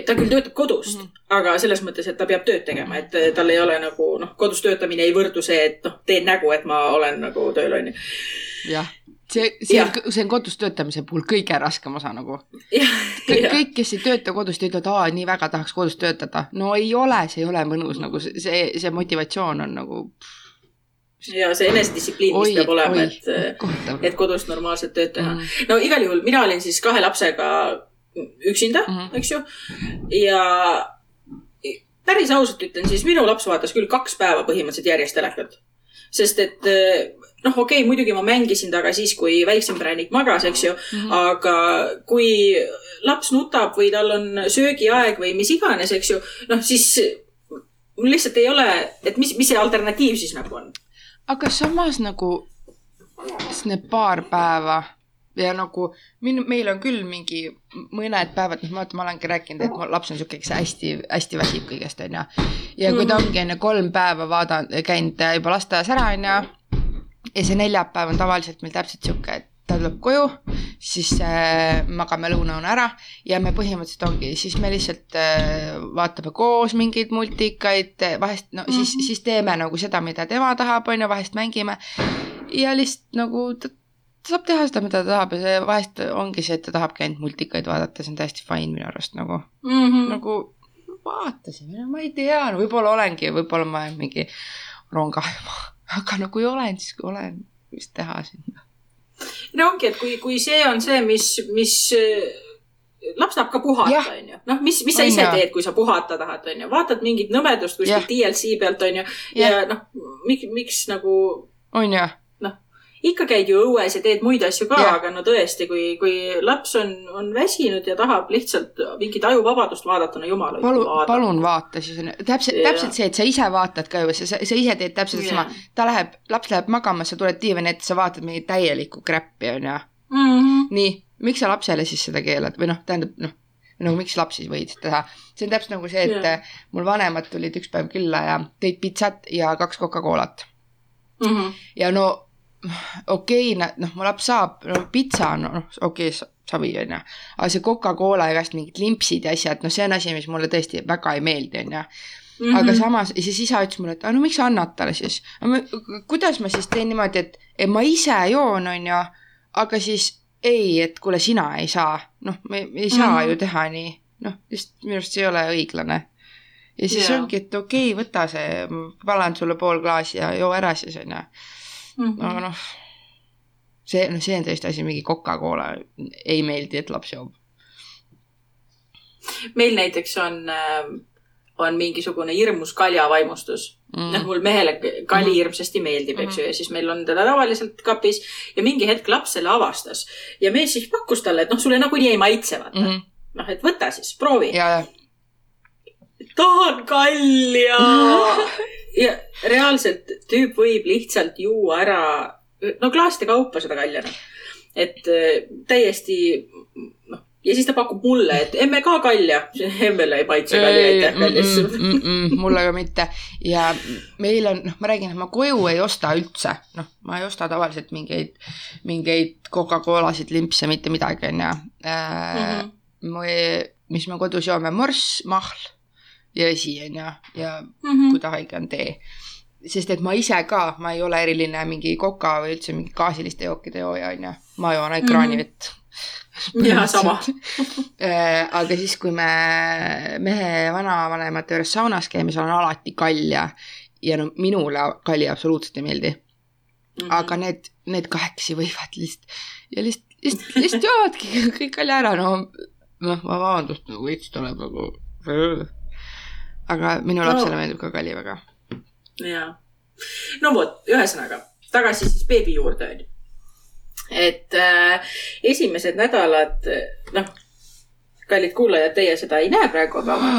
ta küll töötab kodust mm, -hmm. aga selles mõttes, et ta peab tööd tegema, et tal ei ole nagu noh, kodus töötamine ei võrdu see, et noh, teen nägu, et ma olen nagu tööl, onju. jah, see, see ja. on, see on kodus töötamise puhul kõige raskem osa nagu. kõik, kes ei tööta kodust ja ütlevad, aa, nii väga tahaks kodus töötada. no ei ole, see ei ole mõnus nagu see, see motivatsioon on nagu ja see enesedistsipliin, mis peab olema, et, et kodus normaalset tööd teha mm.. no igal juhul mina olin siis kahe lapsega üksinda mm, -hmm. eks ju. ja päris ausalt ütlen, siis minu laps vaatas küll kaks päeva põhimõtteliselt järjest telekat. sest et noh, okei okay,, muidugi ma mängisin temaga siis, kui väiksem prännik magas, eks ju mm, -hmm. aga kui laps nutab või tal on söögiaeg või mis iganes, eks ju, noh siis mul lihtsalt ei ole, et mis, mis see alternatiiv siis nagu on aga samas nagu need paar päeva ja nagu min-, meil on küll mingi mõned päevad, noh, vaata, ma olengi rääkinud, et mu laps on sihuke, kes hästi-hästi väsib kõigest, onju. ja kui ta ongi enne kolm päeva vaadanud, käinud juba lasteaias ära, onju. ja see neljapäev on tavaliselt meil täpselt sihuke, et ta tuleb koju, siis äh, magame lõunaune ära ja me põhimõtteliselt ongi, siis me lihtsalt äh, vaatame koos mingeid multikaid, vahest no mm -hmm. siis, mhm. siis teeme nagu seda, mida tema tahab, on ju, vahest mängime. ja lihtsalt nagu ta, ta saab teha seda, mida ta tahab ja see vahest ongi see, et ta tahabki ainult multikaid vaadata, see on täiesti fine minu arust nagu mm, -hmm. nagu vaatasime, ma ei tea no,, võib-olla olengi, võib-olla ma olen mingi rongaema, <laughs> aga no kui olen, siis kui olen, mis teha siin no ongi, et kui, kui see on see, mis, mis laps tahab ka puhata, onju. noh, mis, mis sa ise teed, kui sa puhata tahad, onju. vaatad mingit nõmedust kuskilt DLC pealt, onju. ja, ja noh, miks, miks nagu. on ju ikka käid ju õues ja teed muid asju ka, aga no tõesti, kui, kui laps on, on väsinud ja tahab lihtsalt mingit ajuvabadust vaadata, no jumal palun, palun vaata siis, täpselt, täpselt see, et sa ise vaatad ka ju, sa, sa ise teed täpselt sama. ta läheb, laps läheb magama, sa tuled diivani ette, sa vaatad mingit täielikku kräppi, onju. Mhm. nii, miks sa lapsele siis seda keelad või noh, tähendab noh nagu miks laps siis võid teha. see on täpselt nagu see, et yeah. mul vanemad tulid üks päev külla ja tõid pitsat ja kaks Coca-Colat mm. -hmm. ja no okei okay,, noh, mu laps saab, no pitsa on, noh, okei okay,, savi, on ju. aga see Coca-Cola ja igast mingid limpsid ja asjad, noh, see on asi, mis mulle tõesti väga ei meeldi, on ju. Mm -hmm. aga samas, siis isa ütles mulle, et no miks sa annad talle siis. kuidas ma siis teen niimoodi, et, et ma ise joon, on ju, aga siis ei, et kuule, sina ei saa. noh, me ei saa mm -hmm. ju teha nii. noh, lihtsalt minu arust see ei ole õiglane. ja siis yeah. ongi, et okei okay,, võta see, palan sulle pool klaasi ja joo ära siis, on ju mm. -hmm. aga noh, see, noh, see on tõesti asi, mingi Coca-Cola ei meeldi, et laps joob. meil näiteks on äh, on mingisugune hirmus kaljavaimustus mm.. noh, mul mehele kali mm. hirmsasti meeldib, eks ju mm., ja siis meil on teda tavaliselt kapis ja mingi hetk laps selle avastas ja mees siis pakkus talle, et noh, sulle nagunii ei maitse, vaata mm. -hmm. noh, et võta siis, proovi. tahan kalja <laughs> ja reaalselt tüüp võib lihtsalt juua ära, no klaaside kaupa seda kalja, noh. et äh, täiesti, noh, ja siis ta pakub mulle, et emme ka kalja. <laughs> emmele ei maitse kalja, aitäh kallis mm,. Mm, mm, mulle ka mitte ja meil on, noh, ma räägin, et ma koju ei osta üldse, noh, ma ei osta tavaliselt mingeid, mingeid Coca-Colasid, limpse, mitte midagi, onju. Äh, mhm. mis me kodus joome, morss, mahl ja vesi, on ju, ja mm -hmm. kui ta haige on, tee. sest et ma ise ka, ma ei ole eriline mingi koka või üldse mingi gaasiliste jookide jooja, on ju. ma joon ainult kraanivett mm. -hmm. ja sama <laughs> äh, aga siis, kui me mehe vanavanemate juures saunas käime, seal on alati kalja ja no minule kalja absoluutselt ei meeldi mm. -hmm. aga need, need kahekesi võivad lihtsalt ja lihtsalt, lihtsalt, lihtsalt joovadki kõik kalja ära, no noh, vabandust, nagu veits tuleb nagu aga minu lapsele no. meeldib ka kali väga. jaa. no vot, ühesõnaga tagasi siis beebi juurde onju. et äh, esimesed nädalad, noh, kallid kuulajad, teie seda ei näe praegu, aga ma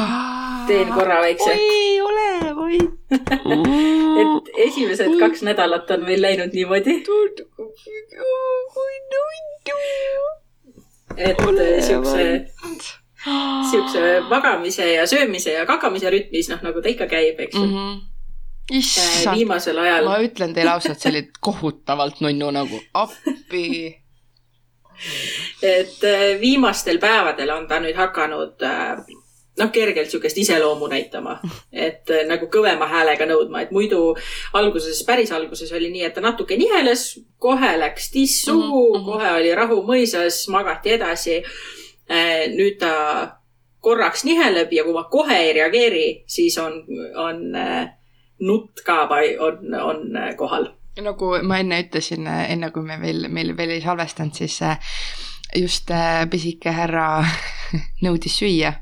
teen korra väikse. oi, ole vait <laughs> et esimesed kaks nädalat on meil läinud niimoodi. et siukse, siukse magamise ja söömise ja kakamise rütmis, noh nagu ta ikka käib, eks ju mm. -hmm issand, viimasel ajal. ma ütlen teile ausalt, see oli kohutavalt nunnu nagu, appi. et äh, viimastel päevadel on ta nüüd hakanud äh, noh, kergelt sihukest iseloomu näitama, et äh, nagu kõvema häälega nõudma, et muidu alguses, päris alguses oli nii, et ta natuke niheles, kohe läks tiss suhu mm, -hmm. kohe oli rahu mõisas, magati edasi. Äh, nüüd ta korraks niheleb ja kui ma kohe ei reageeri, siis on, on äh, nutt ka on, on kohal. nagu ma enne ütlesin, enne kui me veel, meil veel ei salvestanud, siis just pisike härra <laughs> nõudis süüa.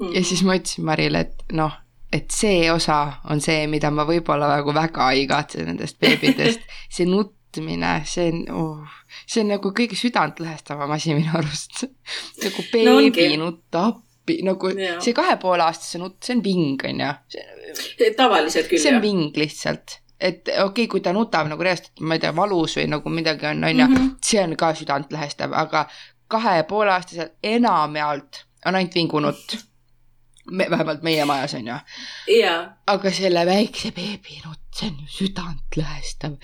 Mm.. ja siis ma ütlesin Marile, et noh, et see osa on see, mida ma võib-olla nagu väga ei igatse nendest beebidest, <laughs> see nutmine, see on oh,, see on nagu kõige südantlõhestavam asi minu arust. nagu beebi no, nutta appi, nagu ja. see kahe poole aastase nutt, see on ving, on ju. tavaliselt küll, jah. see on ving lihtsalt et okei okay,, kui ta nutab nagu reaalselt, ma ei tea, valus või nagu midagi on, on ju, mhm. see on ka südantlõhestav, aga kahe poole aastasel enamjaolt on ainult vingunutt me, vähemalt meie majas on ju yeah.. aga selle väikse beebi nutt, see on ju südantlõhestav.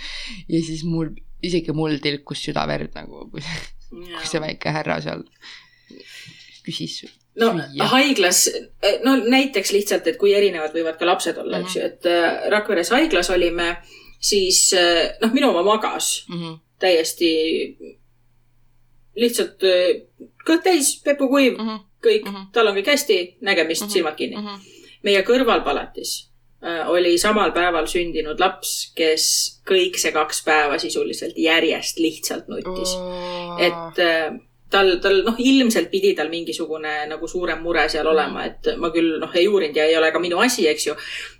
ja siis mul, isegi mul tilkus südaverd nagu, kui see yeah., kui see väike härra seal küsis no süüa. haiglas, no näiteks lihtsalt, et kui erinevad võivad ka lapsed olla mm, -hmm. eks ju, et äh, Rakveres haiglas olime, siis äh, noh, minu oma magas mm -hmm. täiesti lihtsalt äh, kõht täis, pepukuiv mm, -hmm kõik mm, -hmm. tal on kõik hästi, nägemist mm, -hmm. silmad kinni mm. -hmm. meie kõrvalpalatis äh, oli samal päeval sündinud laps, kes kõik see kaks päeva sisuliselt järjest lihtsalt nuttis oh.. et äh, tal, tal noh, ilmselt pidi tal mingisugune nagu suurem mure seal olema, et ma küll noh, ei uurinud ja ei ole ka minu asi, eks ju.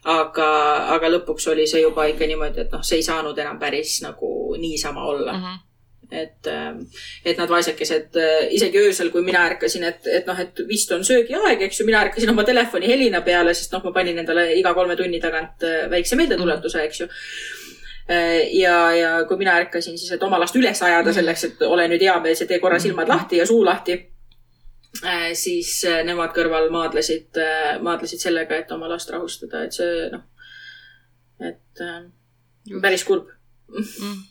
aga, aga lõpuks oli see juba ikka niimoodi, et noh, see ei saanud enam päris nagu niisama olla mm. -hmm et, ähm, et nad vaesekesed äh, isegi öösel, kui mina ärkasin, et, et noh, et vist on söögiaeg, eks ju, mina ärkasin oma telefoni helina peale, sest noh, ma panin endale iga kolme tunni tagant äh, väikse meeldetuletuse, eks ju äh, ja, ja kui mina ärkasin siis, et oma last üles ajada selleks, et ole nüüd hea mees ja tee korra silmad lahti ja suu lahti, siis nemad kõrval maadlesid, maadlesid sellega, et oma last rahustada, et see noh, et päris kurb mm. -hmm.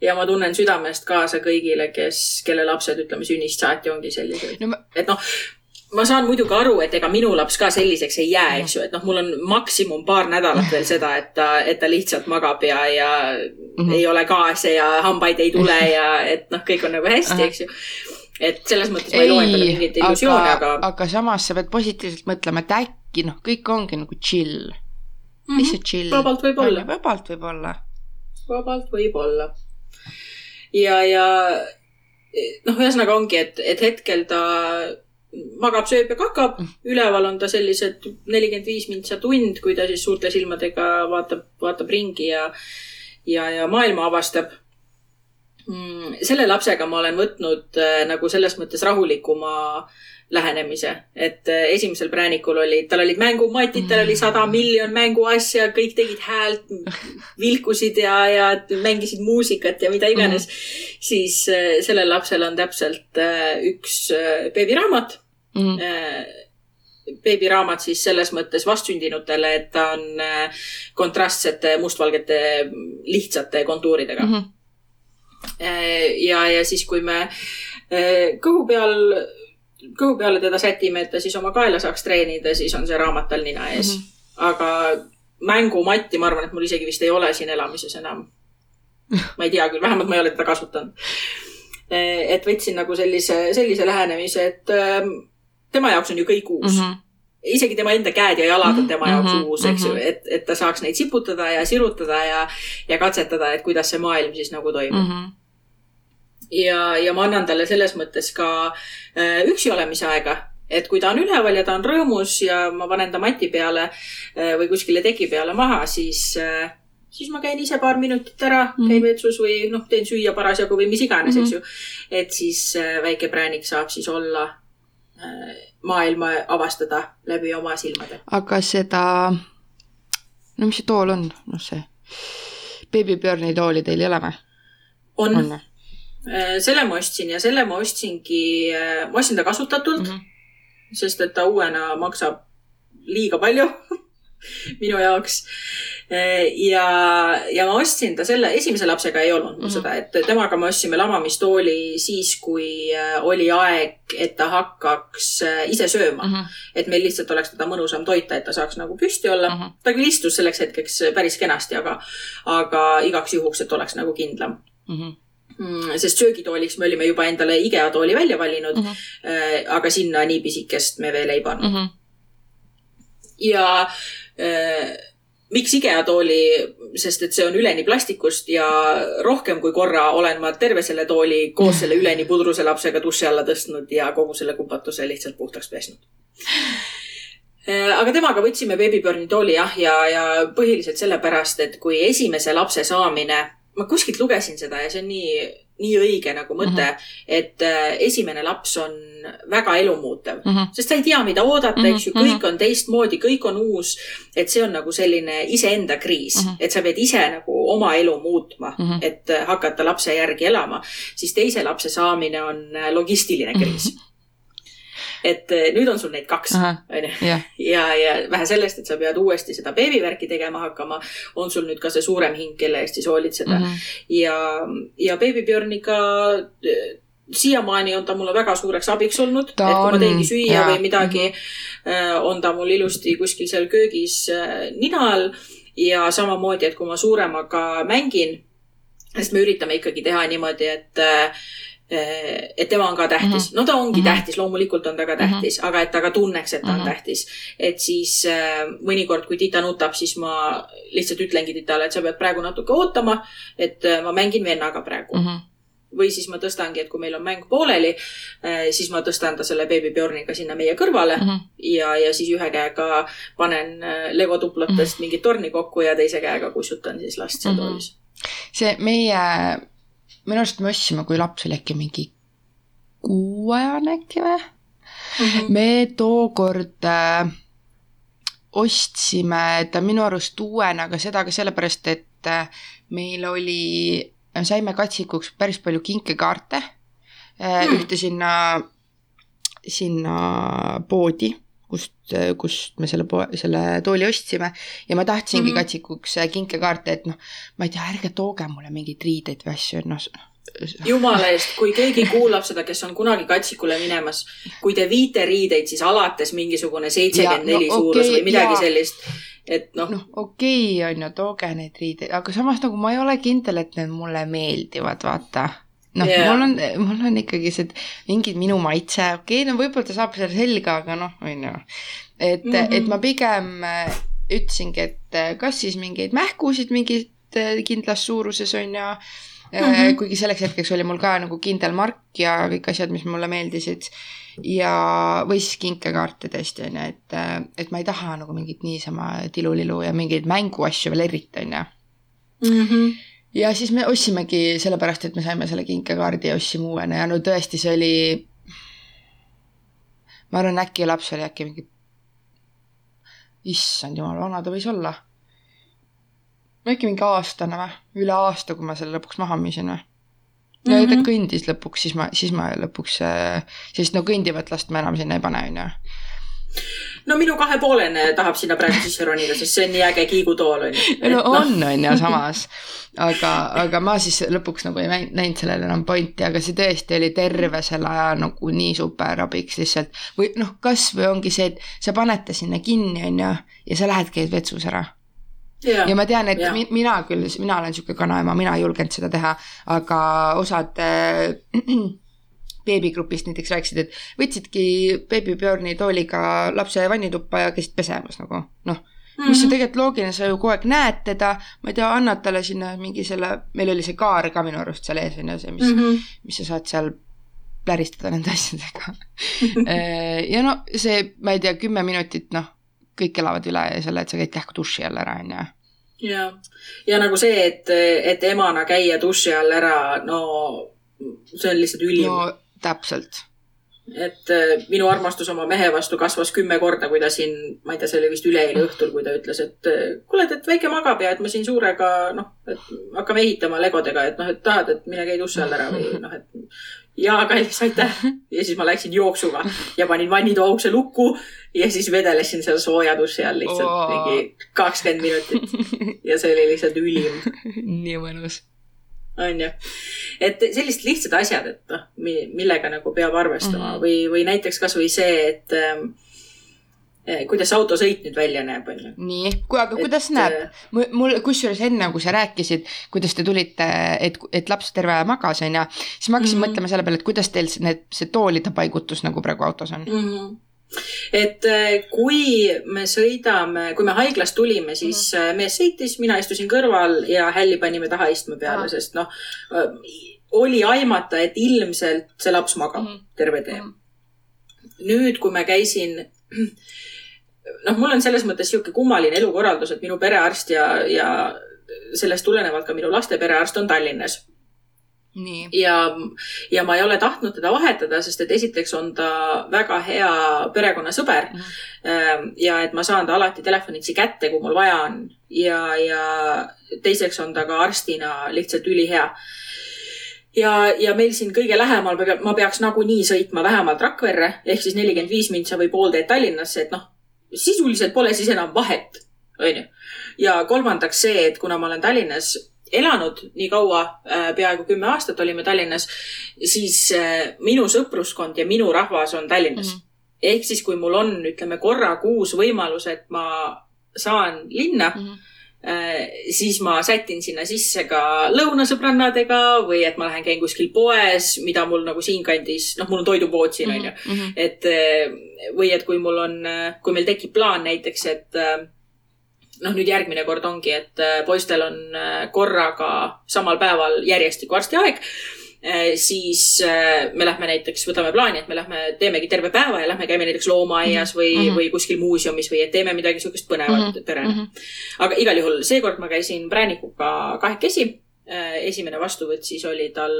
Ja ma tunnen südamest kaasa kõigile, kes, kelle lapsed, ütleme sünnist saati ongi sellised no,. Ma... et noh, ma saan muidugi aru, et ega minu laps ka selliseks ei jää, eks ju, et noh, mul on maksimum paar nädalat veel seda, et ta, et ta lihtsalt magab ja, ja mm -hmm. ei ole kaase ja hambaid ei tule ja et noh, kõik on nagu hästi, eks ju et selles mõttes ma ei loo endale mingeid illusioone, aga, aga. aga samas sa pead positiivselt mõtlema, et äkki noh, kõik ongi nagu chill mm. -hmm. lihtsalt chill. vabalt võib olla. vabalt võib olla vabalt võib-olla. Ja, ja noh, ühesõnaga ongi, et, et hetkel ta magab, sööb ja kakab, üleval on ta sellised nelikümmend viis mintsa tund, kui ta siis suurte silmadega vaatab, vaatab ringi ja, ja, ja maailma avastab mm,. selle lapsega ma olen võtnud äh, nagu selles mõttes rahulikuma äh, lähenemise, et äh, esimesel präänikul olid, tal olid mängumatid, tal oli sada mm. miljon mänguasja, kõik tegid häält, vilkusid ja, ja mängisid muusikat ja mida iganes mm. -hmm. siis äh, sellel lapsel on täpselt äh, üks beebiraamat mm. -hmm beebiraamat siis selles mõttes vastsündinutele, et ta on kontrastsete mustvalgete lihtsate kontuuridega mm. -hmm. ja, ja siis, kui me kõhu peal kõhu peale teda sätime, et ta siis oma kaela saaks treenida, siis on see raamat tal nina ees mm. -hmm. aga mängumatti, ma arvan, et mul isegi vist ei ole siin elamises enam. ma ei tea küll, vähemalt ma ei ole teda kasutanud. et võtsin nagu sellise, sellise lähenemise, et ähm, tema jaoks on ju kõik uus mm. -hmm isegi tema enda käed ja jalad on tema mm -hmm, jaoks uus, eks ju, mhm. et, et ta saaks neid siputada ja sirutada ja, ja katsetada, et kuidas see maailm siis nagu toimub mm. -hmm ja, ja ma annan talle selles mõttes ka äh, üksi olemise aega, et kui ta on üleval ja ta on rõõmus ja ma panen ta mati peale äh, või kuskile teki peale maha, siis äh, siis ma käin ise paar minutit ära käin vetsus või noh, teen süüa parasjagu või mis iganes mm, -hmm. eks ju. et siis väike präänik saab siis olla maailma avastada läbi oma silmade. aga seda, no mis see tool on, noh see beebipöörni tooli teil ei ole või? on, on selle ma ostsin ja selle ma ostsingi, ma ostsin ta kasutatult mm. -hmm. sest et ta uuena maksab liiga palju <laughs> minu jaoks. ja, ja ma ostsin ta selle, esimese lapsega ei olnud mul mm. -hmm. seda, et temaga me ostsime lamamistooli siis, kui äh, oli aeg, et ta hakkaks äh, ise sööma mm. -hmm. et meil lihtsalt oleks teda mõnusam toita, et ta saaks nagu püsti olla mm. -hmm. ta küll istus selleks hetkeks päris kenasti, aga, aga igaks juhuks, et oleks nagu kindlam. Mm, sest söögitooliks me olime juba endale IKEA tooli välja valinud mm. -hmm. aga sinna nii pisikest me veel ei pannud mm. -hmm. ja äh, miks IKEA tooli, sest et see on üleni plastikust ja rohkem kui korra olen ma terve selle tooli koos selle üleni pudruse lapsega duši alla tõstnud ja kogu selle kupatuse lihtsalt puhtaks pesnud. aga temaga võtsime Babyburni tooli jah, ja, ja põhiliselt sellepärast, et kui esimese lapse saamine, ma kuskilt lugesin seda ja see on nii, nii õige nagu mõte mm, -hmm. et äh, esimene laps on väga elumuutev mm, Mhm. -hmm. sest sa ei tea, mida oodata, eks ju, Mhm, kõik on teistmoodi, kõik on uus. et see on nagu selline iseenda kriis mm, Mhm. -hmm. et sa pead ise nagu oma elu muutma mm, Mhm. -hmm. et äh, hakata lapse järgi elama, siis teise lapse saamine on äh, logistiline kriis mm. -hmm. Et äh, nüüd on sul neid kaks, onju ja, ja vähe sellest, et sa pead uuesti seda beebivärki tegema hakkama, on sul nüüd ka see suurem hing, kelle eest siis hoolitseda mm. Mhm. -hmm. ja, ja Baby Björniga äh, siiamaani on ta mulle väga suureks abiks olnud, et kui ma on, teengi süüa jaa. või midagi, on ta mul ilusti kuskil seal köögis nina all ja samamoodi, et kui ma suuremaga mängin, sest me üritame ikkagi teha niimoodi, et et tema on ka tähtis mm. -hmm. no ta ongi mm Mhm. -hmm. tähtis, loomulikult on ta ka tähtis mm, -hmm. aga et ta ka tunneks, et ta on mm Mhm. -hmm. tähtis. et siis äh, mõnikord, kui tita nutab, siis ma lihtsalt ütlengi titale, et sa pead praegu natuke ootama, et äh, ma mängin vennaga praegu mm. Mhm. -hmm või siis ma tõstangi, et kui meil on mäng pooleli, siis ma tõstan ta selle Baby Bjorniga sinna meie kõrvale mm Mhm. -hmm. ja, ja siis ühe käega panen äh, Lego tuplotest mingit torni kokku ja teise käega kussutan siis last seal Mhm. toolis. see meie, minu arust me ostsime, kui laps oli äkki mingi kuuajane äkki või? me tookord äh, ostsime ta minu arust uuena, aga seda ka sellepärast, et äh, meil oli, saime katsikuks päris palju kinkekaarte äh, Hmm. ühte sinna, sinna poodi, kust, kust me selle selle tooli ostsime ja ma tahtsingi mm. -hmm. katsikuks kinkekaarte, et noh, ma ei tea, ärge tooge mulle mingeid riideid või asju, et noh, jumala eest, kui keegi kuulab seda, kes on kunagi katsikule minemas, kui te viite riideid, siis alates mingisugune seitsekümmend neli Ja, suurus või midagi jaa. sellist. et noh noh, okei okay, on ju, tooge neid riideid, aga samas nagu ma ei ole kindel, et need mulle meeldivad, vaata. Noh yeah., mul on, mul on ikkagi see, et mingid minu maitse, okei okay,, no võib-olla ta saab selle selga, aga noh, on ju. et mm, Mhm. -hmm. et ma pigem äh, ütlesingi, et äh, kas siis mingeid mähkusid mingit äh, kindlas suuruses on ju mm. Mhm. -hmm. kuigi selleks hetkeks oli mul ka nagu kindel mark ja kõik asjad, mis mulle meeldisid ja, või siis kinkekaarte tõesti on ju, et, et ma ei taha nagu mingit niisama tilulilu ja mingeid mänguasju veel eriti on ju. mm. -hmm. ja siis me ostsimegi sellepärast, et me saime selle kinkekaardi ja ostsime uuena ja no tõesti, see oli. ma arvan, äkki laps oli äkki mingi, issand jumal, vana ta võis olla. äkki mingi aastane või, üle aasta, kui ma selle lõpuks maha müüsin või. no ja ta Mhm. kõndis lõpuks, siis ma, siis ma lõpuks, sest no kõndivat last ma enam sinna ei pane, on ju no minu kahepoolene tahab sinna praegu sisse ronida, sest see on nii äge kiigutool on ju. no on, on ju samas, aga, aga ma siis lõpuks nagu ei näinud, sellele enam pointi, aga see tõesti oli terve selle aja nagu nii super abiks lihtsalt. või noh, kasvõi ongi see, et sa paned ta sinna kinni, on ju, ja sa lähed, käid vetsus ära. ja ma tean, et Jaa. mi, mina küll, mina olen niisugune kanaema, mina ei julgenud seda teha, aga osad äh, beebigrupist näiteks rääkisid, et võtsidki Bjorni tooliga lapse vannituppa ja käisid pesemas nagu noh, Mhm. mis on tegelikult loogiline, sa ju kogu aeg näed teda, ma ei tea, annad talle sinna mingi selle, meil oli see kaar ka minu arust seal ees on ju see, mis mm, -hmm. -hmm. mis sa saad seal pläristada nende asjadega. <laughs> ja no see, ma ei tea, kümme minutit, noh, kõik elavad üle selle, et sa käid kähku duši all ära, on ju. ja, ja nagu see, et, et emana käia duši all ära, no see on lihtsalt ülim no.. täpselt. et äh, minu armastus oma mehe vastu kasvas kümme korda, kui ta siin, ma ei tea, see oli vist üleeile õhtul, kui ta ütles, et äh, kuule, et väike magab ja et ma siin suurega, noh, et hakkame ehitama legodega, et noh, et tahad, et mine käi duši all ära või noh, et <laughs> jaa, kallis, aitäh. ja siis ma läksin jooksuga ja panin vannitoa ukse lukku ja siis vedelesin seal sooja duši all lihtsalt oh. mingi kakskümmend minutit. ja see oli lihtsalt ülim. <laughs> nii mõnus on ju. et sellised lihtsad asjad, et noh, millega nagu peab arvestama mm -hmm. või, või näiteks kasvõi see, et äh, kuidas autosõit nüüd välja näeb, on ju. nii, aga kuidas et, näeb? Äh, mul, kusjuures enne, kui sa rääkisid, kuidas te tulite, et, et laps terve aja magas, on ju, siis ma hakkasin mm -hmm. mõtlema selle peale, et kuidas teil need, see toolide paigutus nagu praegu autos on mm. -hmm et äh, kui me sõidame, kui me haiglast tulime, siis mm -hmm. mees sõitis, mina istusin kõrval ja hälli panime taha istme peale ah., sest noh, äh, oli aimata, et ilmselt see laps magab mm -hmm. terve tee mm. -hmm. nüüd, kui ma käisin, <clears throat> noh, mul on selles mõttes niisugune kummaline elukorraldus, et minu perearst ja, ja sellest tulenevalt ka minu laste perearst on Tallinnas ja, ja ma ei ole tahtnud teda vahetada, sest et esiteks on ta väga hea perekonnasõber mm. -hmm. ja et ma saan ta alati telefonitsi kätte, kui mul vaja on. ja, ja teiseks on ta ka arstina lihtsalt ülihea ja, ja meil siin kõige lähemal ma peaks nagunii sõitma vähemalt Rakverre ehk siis nelikümmend viis mintsa või pool teed Tallinnasse, et noh, sisuliselt pole siis enam vahet, onju. ja kolmandaks see, et kuna ma olen Tallinnas elanud nii kaua, äh, peaaegu kümme aastat olime Tallinnas, siis äh, minu sõpruskond ja minu rahvas on Tallinnas mm. -hmm. ehk siis, kui mul on, ütleme korra kuus võimalus, et ma saan linna mm, -hmm siis ma sätin sinna sisse ka lõunasõbrannadega või et ma lähen käin kuskil poes, mida mul nagu siinkandis, noh, mul on toidupood siin onju mm -hmm., et või et kui mul on, kui meil tekib plaan näiteks, et noh, nüüd järgmine kord ongi, et äh, poistel on äh, korraga samal päeval järjestikku arstiaeg äh, siis me lähme näiteks, võtame plaani, et me lähme, teemegi terve päeva ja lähme käime näiteks loomaaias või mm, -hmm. või kuskil muuseumis või et teeme midagi sihukest põnevat mm -hmm. perena. -hmm. aga igal juhul seekord ma käisin präänikuga kahekesi. esimene vastuvõtt siis oli tal,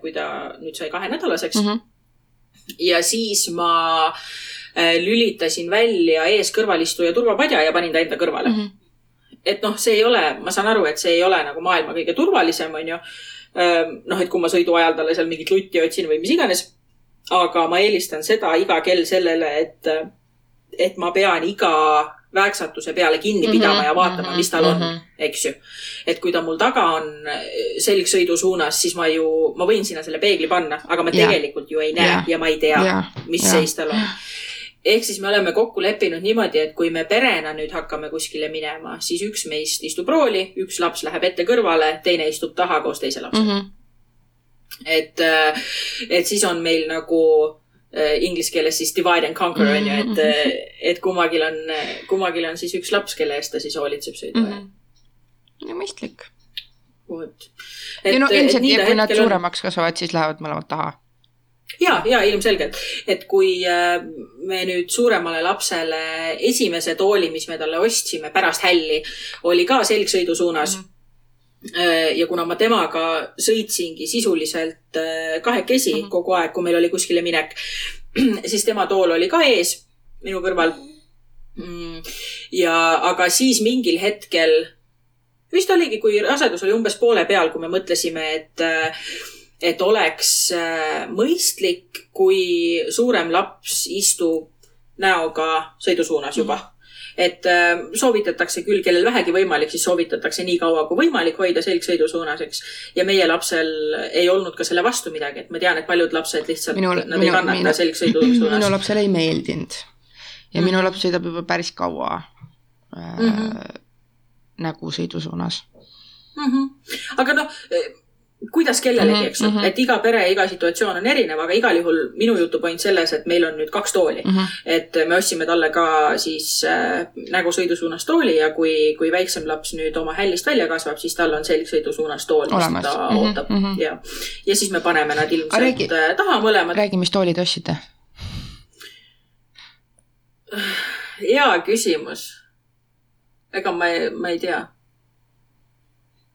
kui ta nüüd sai kahenädalaseks mm. -hmm. ja siis ma lülitasin välja ees kõrvalistuja turvapadja ja panin ta enda kõrvale mm. -hmm et noh, see ei ole, ma saan aru, et see ei ole nagu maailma kõige turvalisem, on ju. noh, et kui ma sõidu ajal talle seal mingit lutti otsin või mis iganes. aga ma eelistan seda iga kell sellele, et, et ma pean iga väeksatuse peale kinni pidama mm -hmm, ja vaatama, mis tal on mm, -hmm. eks ju. et kui ta mul taga on selgsõidu suunas, siis ma ju, ma võin sinna selle peegli panna, aga ma ja. tegelikult ju ei näe ja, ja ma ei tea, mis ja. seis tal on ehk siis me oleme kokku leppinud niimoodi, et kui me perena nüüd hakkame kuskile minema, siis üks meist istub rooli, üks laps läheb ette kõrvale, teine istub taha koos teise lapsega mm. -hmm. et, äh, et siis on meil nagu äh, inglise keeles siis divide and conquer on ju, et, mhm. äh, et kummagil on, kummagil on siis üks laps, kelle eest ta siis hoolitseb sõidu mm. -hmm. no mõistlik. vot. ja no ilmselt, kui nad suuremaks kasvavad, siis lähevad mõlemad taha ja, ja ilmselgelt, et kui äh, me nüüd suuremale lapsele esimese tooli, mis me talle ostsime pärast hälli, oli ka selgsõidu suunas mm. -hmm ja kuna ma temaga sõitsingi sisuliselt äh, kahekesi mm -hmm. kogu aeg, kui meil oli kuskile minek, <clears throat> siis tema tool oli ka ees minu kõrval. Mm, ja, aga siis mingil hetkel, vist oligi, kui rasedus oli umbes poole peal, kui me mõtlesime, et et oleks äh, mõistlik, kui suurem laps istub näoga sõidusuunas juba mm. -hmm et äh, soovitatakse küll, kellel vähegi võimalik, siis soovitatakse nii kaua kui võimalik hoida selg sõidusuunas, eks. ja meie lapsel ei olnud ka selle vastu midagi, et ma tean, et paljud lapsed lihtsalt, nad minu, ei kannata minu, selg <clears throat> sõidusuunas. minu lapsele ei meeldinud ja mm. minu laps sõidab juba päris kaua äh, mm -hmm. nägu sõidusuunas mm. -hmm. aga noh kuidas kellelegi, mhm, eks mm -hmm., et iga pere iga situatsioon on erinev, aga igal juhul minu jutu point selles, et meil on nüüd kaks tooli mm. -hmm. et me ostsime talle ka siis äh, nägusõidu suunas tooli ja kui, kui väiksem laps nüüd oma hällist välja kasvab, siis tal on selgsõidu suunas tool, mis ta mm -hmm. ootab mm -hmm. ja, ja siis me paneme nad ilmselt räägi, äh, taha mõlemad. räägi, mis tooli te ostsite? <sighs> hea küsimus. ega ma, ma ei tea.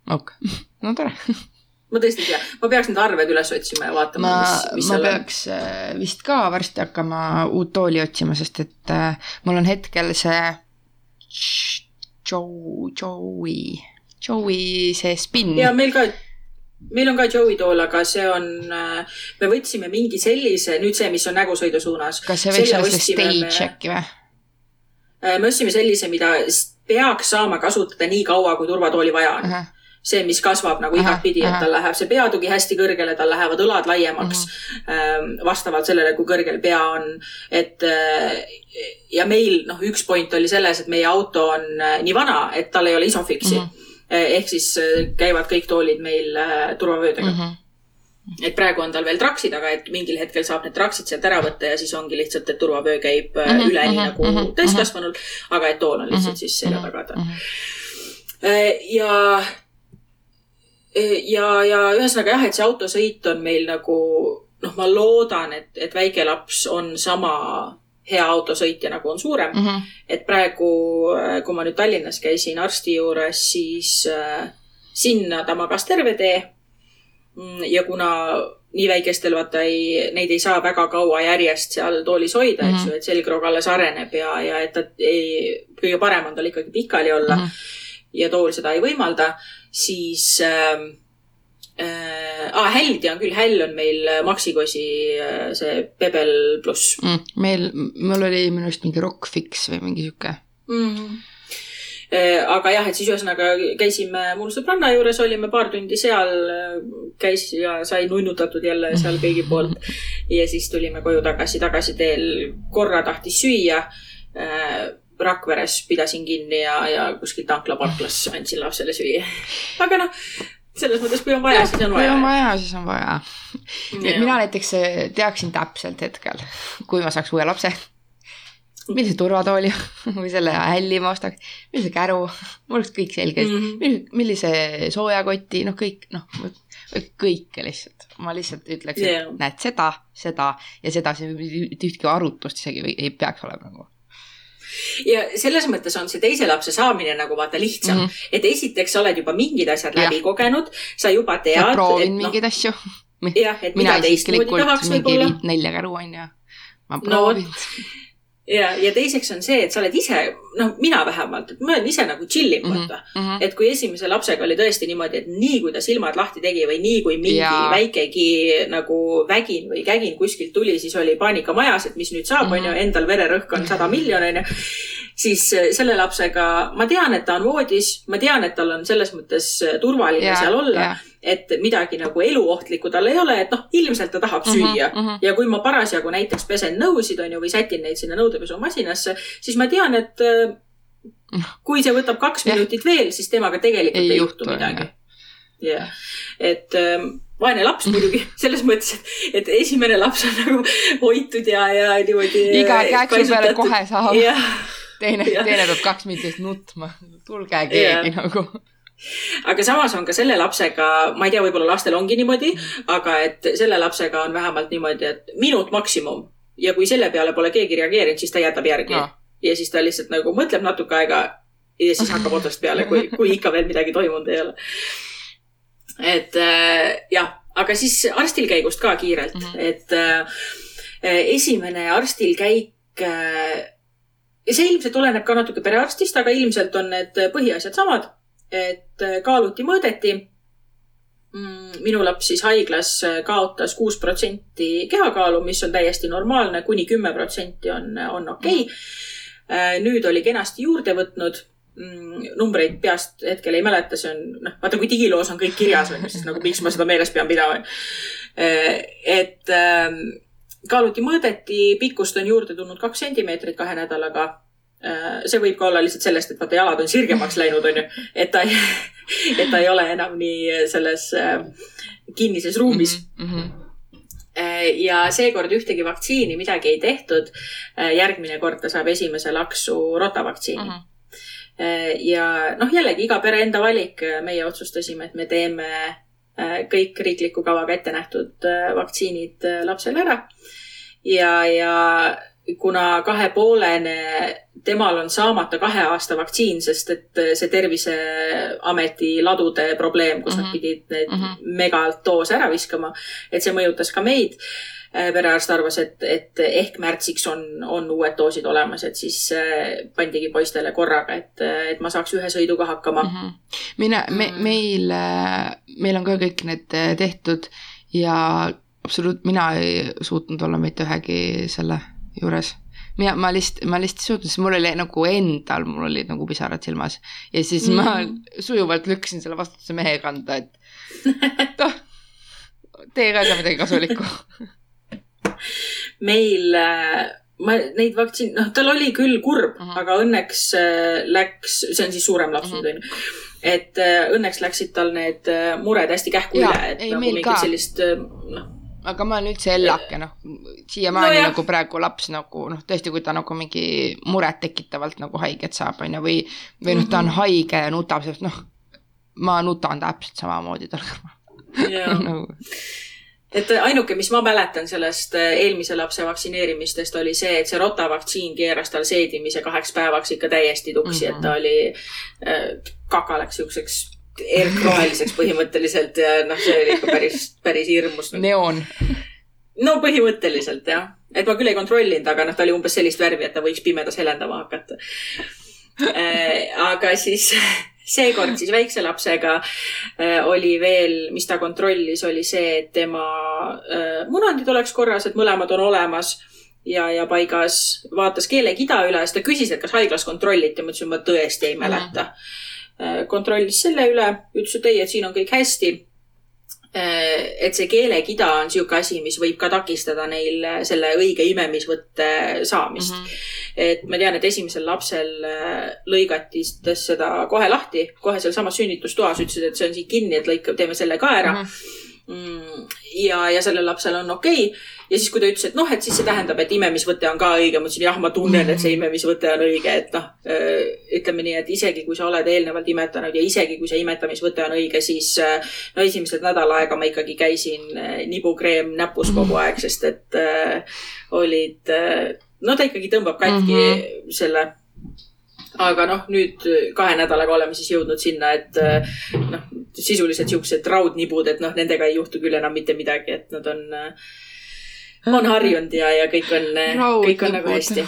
okei okay., <laughs> no tore <laughs> ma tõesti ei tea, ma peaks need arved üles otsima ja vaatama, ma mis, mis, ma seal on. peaks äh, vist ka varsti hakkama uut tooli otsima, sest et äh, mul on hetkel see Joe, Joey, Joey see spinn. ja meil ka, meil on ka Joey tool, aga see on, me võtsime mingi sellise, nüüd see, mis on nägusõidu suunas. kas see võiks olla see stage äkki või? me ostsime sellise, mida peaks saama kasutada nii kaua, kui turvatooli vaja on. see, mis kasvab nagu igatpidi, et tal läheb see peatugi hästi kõrgele, tal lähevad õlad laiemaks ähm, vastavalt sellele, kui kõrgel pea on. et äh, ja meil noh, üks point oli selles, et meie auto on äh, nii vana, et tal ei ole isofiksi mm. Mhm. -hmm. ehk siis äh, käivad kõik toolid meil äh, turvavöödega mm. Mhm. -hmm. et praegu on tal veel traksid, aga et mingil hetkel saab need traksid sealt ära võtta ja siis ongi lihtsalt, et turvavöö käib mm Mhm, -hmm, üle nii mhm, nagu mhm, mm -hmm, täiskasvanul, aga et tool on lihtsalt siis selja taga tal. ja, ja, ja ühesõnaga jah, et see autosõit on meil nagu noh, ma loodan, et, et väike laps on sama hea autosõitja, nagu on suurem. Mhm. et praegu, kui ma nüüd Tallinnas käisin arsti juures, siis äh, sinna ta magas terve tee. ja kuna nii väikestel vaata ei, neid ei saa väga kaua järjest seal toolis hoida, eks Mhm. ju, et selgroog alles areneb ja, ja et ta ei, kõige parem on tal ikkagi pikali olla Mhm. Ja tool seda ei võimalda, siis äh, äh, ah, häldi on küll, häll on meil Maxikosi äh, see Pebel pluss Mm, meil, mul oli minu arust mingi Rockfix või mingi sihuke. mm. -hmm. aga jah, et siis ühesõnaga käisime mul sõbranna juures, olime paar tundi seal, käis ja sai nunnutatud jälle seal kõigi poolt. <laughs> ja siis tulime koju tagasi, tagasiteel korra tahtis süüa. Rakveres pidasin kinni ja, ja kuskil tanklaparklas andsin lapsele süüa. aga noh, selles mõttes, kui on vaja, siis on kui on vaja. vaja, siis on vaja. mina näiteks äh, teaksin täpselt hetkel, kui ma saaks uue lapse, millise turvatooli <laughs> või selle hälli ma ostaks, millise käru, mul oleks kõik selge mm, -hmm. millise soojakoti, noh, kõik, noh, kõike lihtsalt. ma lihtsalt ütleks, et yeah. näed seda, seda ja seda, see ühtki arutust isegi ei peaks olema nagu. Ja selles mõttes on see teise lapse saamine nagu vaata lihtsam mm. -hmm. et esiteks sa oled juba mingid asjad Jah. läbi kogenud, sa juba tead. proovin mingeid asju. jah, et mina mida teistmoodi tahaks võib-olla. nelja käru on ju. ma No proovin ja, ja teiseks on see, et sa oled ise, noh, mina vähemalt, et ma olen ise nagu chill Mhm, vaata. mhm. et kui esimese lapsega oli tõesti niimoodi, et nii kui ta silmad lahti tegi või nii kui mingi Jaa. väikegi nagu vägin või kägin kuskilt tuli, siis oli paanika majas, et mis nüüd saab, Mhm. onju, endal vererõhk on sada miljonit, onju. siis äh, selle lapsega, ma tean, et ta on voodis, ma tean, et tal on selles mõttes turvaline Jaa, seal olla jaa., et midagi nagu eluohtlikku tal ei ole, et noh, ilmselt ta tahab süüa Mhm, mhm. ja kui ma parasjagu näiteks pesen nõusid, on ju, või sätin neid sinna nõudepesumasinasse, siis ma tean, et äh, kui see võtab kaks Jah. minutit veel, siis temaga tegelikult ei, Ei juhtu, juhtu midagi jah, et ähm, vaene laps muidugi <laughs> selles mõttes, et, esimene laps on nagu hoitud ja, ja niimoodi. Iga käksu peale kohe saab. jah, teine, teine peab kaks minutit nutma, tulge keegi Jaa. nagu. Aga samas on ka selle lapsega, ma ei tea, võib-olla lastel ongi niimoodi, aga et selle lapsega on vähemalt niimoodi, et minut maksimum ja kui selle peale pole keegi reageerinud, siis ta jätab järgi No. ja siis ta lihtsalt nagu mõtleb natuke aega ja siis hakkab otsast peale, kui, kui ikka veel midagi toimunud ei ole. et äh, jah, aga siis arstil käigust ka kiirelt mm. -hmm. et äh, esimene arstil käik äh, ja see ilmselt oleneb ka natuke perearstist, aga ilmselt on need põhiasjad samad, et äh, kaaluti, mõõdeti. minu laps siis haiglas äh, kaotas kuus protsenti kehakaalu, mis on täiesti normaalne, kuni kümme protsenti on, on okei okay.. nüüd oli kenasti juurde võtnud mm, numbreid peast hetkel ei mäleta, see on, noh, vaata kui digiloos on kõik kirjas, on ju, siis nagu miks ma seda meeles pean pidama. et ähm, kaaluti, mõõdeti, pikkust on juurde tulnud kaks sentimeetrit kahe nädalaga. See võib ka olla lihtsalt sellest, et vaata jalad on sirgemaks läinud, onju, et ta ei, <laughs> et ta ei ole enam nii selles äh, kinnises ruumis mm. -hmm. ja seekord ühtegi vaktsiini midagi ei tehtud. järgmine kord ta saab esimese laksu rotavaktsiini mm. mhm. -hmm. ja noh, jällegi iga pere enda valik, meie otsustasime, et me teeme äh, kõik riikliku kavaga ette nähtud äh, vaktsiinid äh, lapsele ära. ja, ja kuna kahepoolene temal on saamata kahe aasta vaktsiin, sest et see Terviseameti ladude probleem, kus mm -hmm. nad mhm. pidid need mm -hmm. megalt doose ära viskama, et see mõjutas ka meid Äh, perearst arvas, et, et ehk märtsiks on, on uued doosid olemas, et siis äh, pandigi poistele korraga, et, et ma saaks ühe sõiduga hakkama mm. -hmm. mina me,, mm. meil, meil on ka kõik need tehtud ja absoluut, mina ei suutnud olla mitte ühegi selle juures mina, ma lihtsalt, ma lihtsalt ei suutnud, sest mul oli nagu endal, mul olid nagu pisarad silmas ja siis mm -hmm. ma mhm. sujuvalt lükkasin selle vastutuse mehe kanda, et noh, tee ka midagi kasulikku <laughs> meil äh, ma neid vaktsiin, noh, tal oli küll kurb uh, -huh. aga õnneks äh, läks, see on siis suurem laps nüüd uh -huh. onju. et äh, õnneks läksid tal need mured hästi kähku ja, üle, et ei, nagu mingit ka. sellist noh aga ma olen üldse ellake, noh, siiamaani no, nagu praegu laps nagu noh, tõesti, kui ta nagu mingi muret tekitavalt nagu haiget saab, on ju, või, või noh, ta on mhm. haige ja nutab, sest noh, ma nutan täpselt samamoodi tal kõrval <laughs> nagu et ainuke, mis ma mäletan sellest äh, eelmise lapse vaktsineerimistest, oli see, et see rotavaktsiin keeras tal seedimise kaheks päevaks ikka täiesti tuksi mm, -hmm. et ta oli, äh, kaka läks siukseks erkroheliseks põhimõtteliselt ja noh, see oli ikka päris, päris hirmus. neoon. no põhimõtteliselt jah, et ma küll ei kontrollinud, aga noh, ta oli umbes sellist värvi, et ta võiks pimedas helendama hakata. Äh, aga siis <laughs> seekord siis väikse lapsega äh, oli veel, mis ta kontrollis, oli see, et tema äh, munandid oleks korras, et mõlemad on olemas ja, ja paigas, vaatas keelekida üle, siis ta küsis, et kas haiglas kontrolliti, ma ütlesin, ma tõesti ei mäleta mm. -hmm. Kontrollis selle üle, ütles, et ei, et siin on kõik hästi Äh, et see keelekida on niisugune asi, mis võib ka takistada neil äh, selle õige imemisvõtte saamist mm. -hmm. et ma tean, et esimesel lapsel äh, lõigati seda kohe lahti, kohe sealsamas sünnitustoas ütlesid, et see on siin kinni, et lõika, teeme selle ka ära mm. -hmm. Ja, ja sellel lapsel on okei. Okay ja siis, kui ta ütles, et noh, et siis see tähendab, et imemisvõte on ka õige, ma ütlesin jah, ma tunnen, et see imemisvõte on õige, et noh, ütleme nii, et isegi kui sa oled eelnevalt imetanud ja isegi kui see imetamisvõte on õige, siis no esimesed nädal aega ma ikkagi käisin nibukreem näpus kogu aeg, sest et äh, olid äh,, no ta ikkagi tõmbab katki mm -hmm. selle. Aga noh, nüüd kahe nädalaga oleme siis jõudnud sinna, et noh, sisuliselt siuksed raudnibud, et noh, nendega ei juhtu küll enam mitte midagi, et nad on äh, on harjunud ja, ja kõik on, kõik on nagu hästi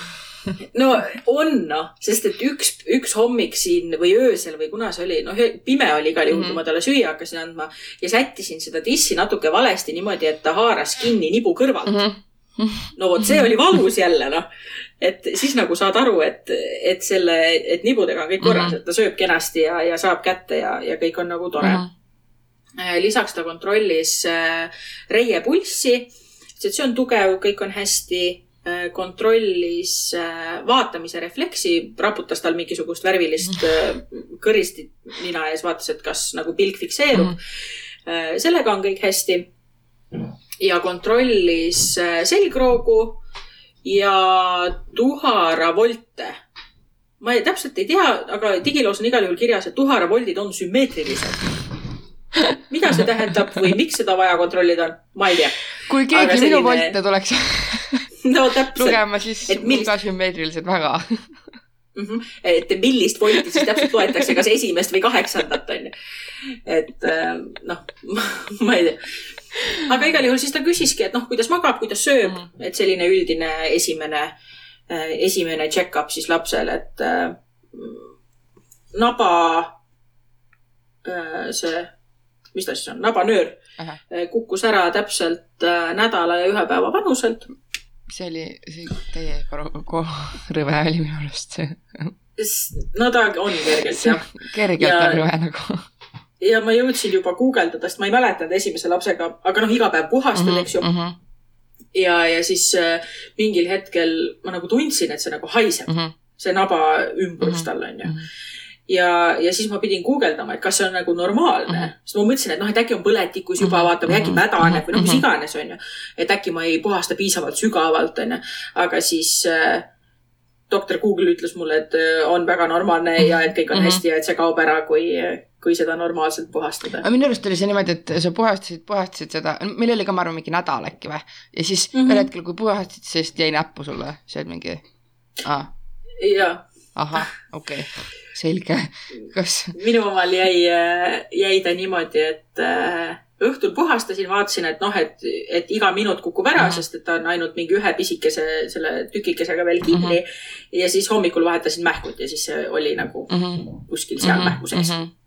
no on noh, sest et üks, üks hommik siin või öösel või kuna see oli, noh, pime oli igal juhul mm, -hmm. kui ma talle süüa hakkasin andma ja sättisin seda tissi natuke valesti niimoodi, et ta haaras kinni nibu kõrvalt mm. -hmm. no vot, see oli valus jälle noh, et siis nagu saad aru, et, et selle, et nibudega on kõik korras mm, -hmm. et ta sööb kenasti ja, ja saab kätte ja, ja kõik on nagu tore mm. -hmm. lisaks ta kontrollis äh, reie pulssi ütles, et see on tugev, kõik on hästi äh, kontrollis vaatamise refleksi, raputas tal mingisugust värvilist äh, kõristit nina ees, vaatas, et kas nagu pilk fikseerub mm. -hmm. sellega on kõik hästi. ja kontrollis selgroogu ja tuhara volte. ma ei, täpselt ei tea, aga digiloos on igal juhul kirjas, et tuhara voldid on sümmeetrilised mida see tähendab või miks seda vaja kontrollida on, ma ei tea. kui keegi selline... minu volte tuleks <laughs> no, täpselt. lugema, siis millist... ka sümmeetrilised väga mm. -hmm. et millist volti siis täpselt loetakse, kas esimest või kaheksandat on ju. et äh, noh, <laughs> ma ei tea. Aga igal juhul siis ta küsiski, et noh, kuidas magab, kuidas sööb mm, -hmm. et selline üldine esimene, äh, esimene check-up siis lapsele, et äh, naba see mis ta siis on, nabanöör. Eh, kukkus ära täpselt äh, nädala ja ühe päeva vanuselt. see oli, see teie rõve oli minu arust see. no ta on kergelt jah. <laughs> kergelt ja, on rõve nagu. Ja ma jõudsin juba guugeldada, sest ma ei mäletanud esimese lapsega, aga noh, iga päev puhastad uh, -huh, eks ju uh. -huh ja, ja siis äh, mingil hetkel ma nagu tundsin, et see nagu haiseb uh, -huh. see naba ümbrus uh -huh. tal on ju uh. -huh ja, ja siis ma pidin guugeldama, et kas see on nagu normaalne mm. -hmm. sest ma mõtlesin, et noh, et äkki on põletikus juba mm, -hmm. vaata või äkki mädaneb või noh, mis iganes, on ju. et äkki ma ei puhasta piisavalt sügavalt, on ju. aga siis äh, doktor Google ütles mulle, et äh, on väga normaalne ja et kõik on mm -hmm. hästi ja et see kaob ära, kui, kui seda normaalselt puhastada. aga minu arust oli see niimoodi, et sa puhastasid, puhastasid seda, meil oli ka, ma arvan, mingi nädal äkki või? ja siis mm -hmm. ühel hetkel, kui puhastasid, siis jäi näppu sulle, see oli mingi ah ja ahah, okei okay., selge. kas, minu omal jäi, jäi ta niimoodi, et äh, õhtul puhastasin, vaatasin, et noh, et, et iga minut kukub ära mm, Mhm. -hmm. sest et ta on ainult mingi ühe pisikese selle tükikesega veel kinni mm. Mhm. -hmm. ja siis hommikul vahetasin mähkut ja siis see oli nagu kuskil seal mm -hmm. mähku sees mm. Mhm. -hmm.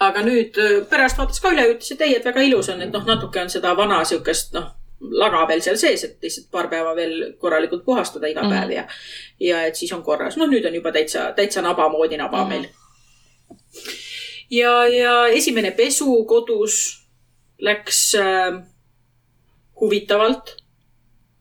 Aga nüüd äh, pärast vaatas ka üle ütles, et ei, et väga ilus on, et noh, natuke on seda vana siukest noh, laga veel seal sees, et lihtsalt paar päeva veel korralikult puhastada iga päev ja, ja et siis on korras. noh, nüüd on juba täitsa, täitsa naba moodi naba mm. -hmm. meil ja, ja esimene pesu kodus läks äh, huvitavalt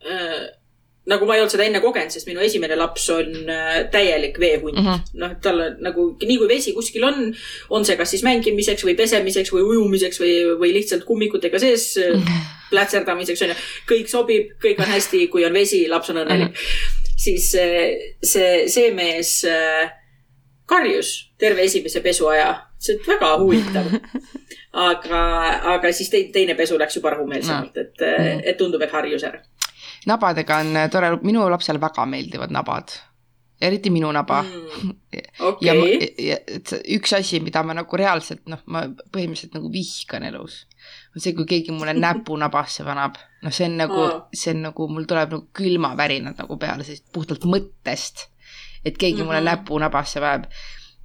äh,. Nagu ma ei olnud seda enne kogenud, sest minu esimene laps on äh, täielik veehunt mm Mhm. -hmm.. noh, tal on nagu nii kui vesi kuskil on, on see kas siis mängimiseks või pesemiseks või ujumiseks või, või lihtsalt kummikutega sees äh, plätserdamiseks on ju. kõik sobib, kõik on hästi, kui on vesi, laps on õnnelik. siis äh, see, see mees karjus terve esimese pesuaja, see on väga huvitav. <laughs> aga, aga siis tei- teine pesu läks juba rahumeelsemalt, et, et tundub, et harjus ära nabadega on tore, minu lapsele väga meeldivad nabad. eriti minu naba mm. <laughs> ja okei, ja see- üks asi, mida ma nagu reaalselt noh, ma põhimõtteliselt nagu vihkan elus, on see, kui keegi mulle <laughs> näpu nabasse paneb. noh, see on nagu Aa., see on nagu, mul tuleb nagu külmavärinad nagu peale, sest puhtalt mõttest, et keegi mm -hmm. mulle Mhm. näpu nabasse paneb.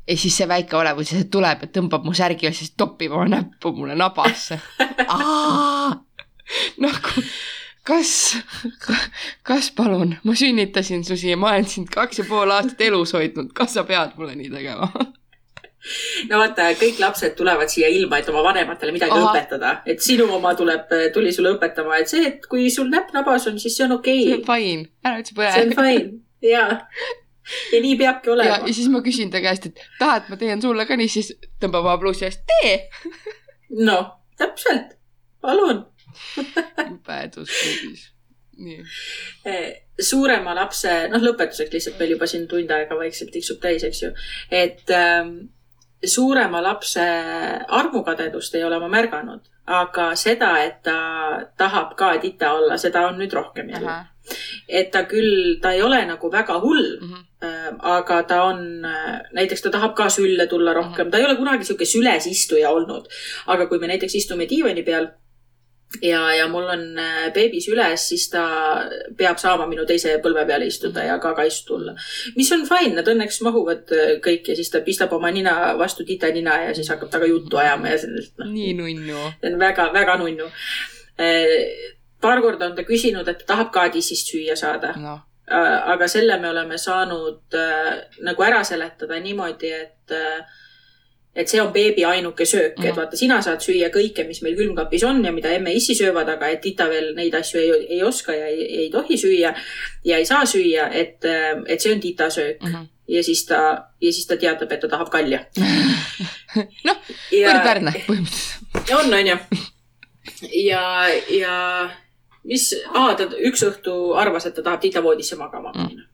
ja siis see väike olevus tuleb ja tõmbab mu särgi ja siis topib oma näppu mulle nabasse. <laughs> nagu, kas, kas palun, ma sünnitasin su siia, ma olen sind kaks ja pool aastat elus hoidnud, kas sa pead mulle nii tegema? <laughs> no vaata, kõik lapsed tulevad siia ilma, et oma vanematele midagi. Aha. õpetada, et sinu oma tuleb, tuli sulle õpetama, et see, et kui sul näpp nabas on, siis see on okei see on okay., fine, ära üldse see on fine ja, ja nii peabki olema ja. siis ma küsin ta käest, et tahad, ma teen sulle ka nii, siis tõmbab oma plussi eest, tee. noh, täpselt, palun kõigis. nii. Suurema lapse, noh, lõpetuseks lihtsalt meil juba siin tund aega vaikselt tiksub täis, eks ju, et ähm, suurema lapse armukadedust ei ole ma märganud, aga seda, et ta tahab ka tita olla, seda on nüüd rohkem jälle. et ta küll, ta ei ole nagu väga hull, Mhm. aga ta on, näiteks ta tahab ka sülle tulla rohkem, ta ei ole kunagi sihuke sülesistuja olnud. aga kui me näiteks istume diivani peal ja, ja mul on äh, beebi süles, siis ta peab saama minu teise põlve peale istuda ja ka kaisu tulla. mis on fine, nad õnneks mahuvad äh, kõik ja siis ta pistab oma nina vastu tita nina ja siis hakkab temaga juttu ajama ja on noh, nii nunnu. see on väga-väga nunnu. paar korda on ta küsinud, et ta tahab ka tissist süüa saada Äh, aga selle me oleme saanud äh, nagu ära seletada niimoodi, et äh, et see on beebi ainuke söök mm, -hmm. et Mhm. vaata, sina saad süüa kõike, mis meil külmkapis on ja mida emme-issi söövad, aga et tita veel neid asju ei, ei oska ja ei, ei tohi süüa ja ei saa süüa, et, et see on tita söök mm. Mhm. -hmm. ja siis ta, ja siis ta teatab, et ta tahab kalja. <laughs> noh, võrdväärne põhimõtteliselt. on, on ju. ja, ja mis, aa, ta üks õhtu arvas, et ta tahab titavoodisse magama minna mm..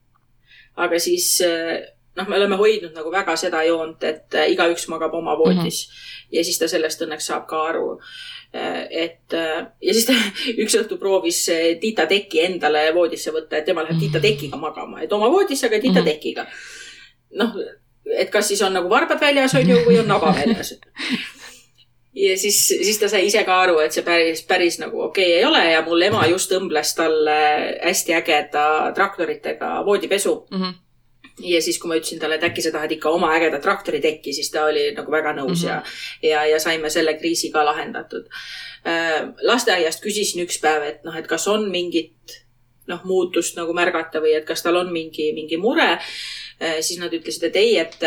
aga siis noh, me oleme hoidnud nagu väga seda joont, et eh, igaüks magab oma voodis mm. -hmm. ja siis ta sellest õnneks saab ka aru. et eh, ja siis ta <laughs> üks õhtu proovis tita teki endale voodisse võtta, et tema läheb tita tekiga magama, et oma voodisse, aga tita Mhm. tekiga. noh, et kas siis on nagu varbad väljas, on ju, või on naba väljas <laughs> ja siis, siis ta sai ise ka aru, et see päris, päris nagu okei okay ei ole ja mul ema just õmbles talle hästi ägeda traktoritega voodipesu. Mhm. Ja siis, kui ma ütlesin talle, et äkki sa tahad ikka oma ägedat traktoritekki, siis ta oli nagu väga nõus mm Mhm. -hmm. ja, ja, ja saime selle kriisi ka lahendatud. lasteaiast küsisin üks päev, et noh, et kas on mingit noh, muutust nagu märgata või et kas tal on mingi, mingi mure. siis nad ütlesid, et ei, et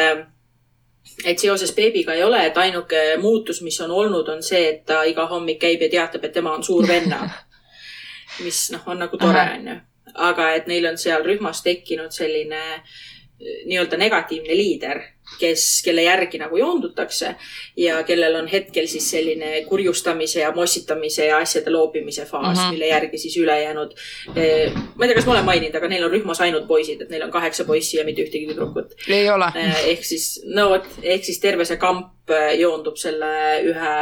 et seoses beebiga ei ole, et ainuke muutus, mis on olnud, on see, et ta iga hommik käib ja teatab, et tema on suur venna. <laughs> mis noh, on nagu tore, onju. aga et neil on seal rühmas tekkinud selline eh, nii-öelda negatiivne liider, kes, kelle järgi nagu joondutakse ja kellel on hetkel siis selline kurjustamise ja mossitamise ja asjade loopimise faas mm. -hmm. mille järgi siis ülejäänud. ma ei tea, kas ma olen maininud, aga neil on rühmas ainult poisid, et neil on kaheksa poissi ja mitte ühtegi tüdrukut. ei ole. Eh, ehk siis, no vot, ehk siis terve see kamp eh, joondub selle ühe,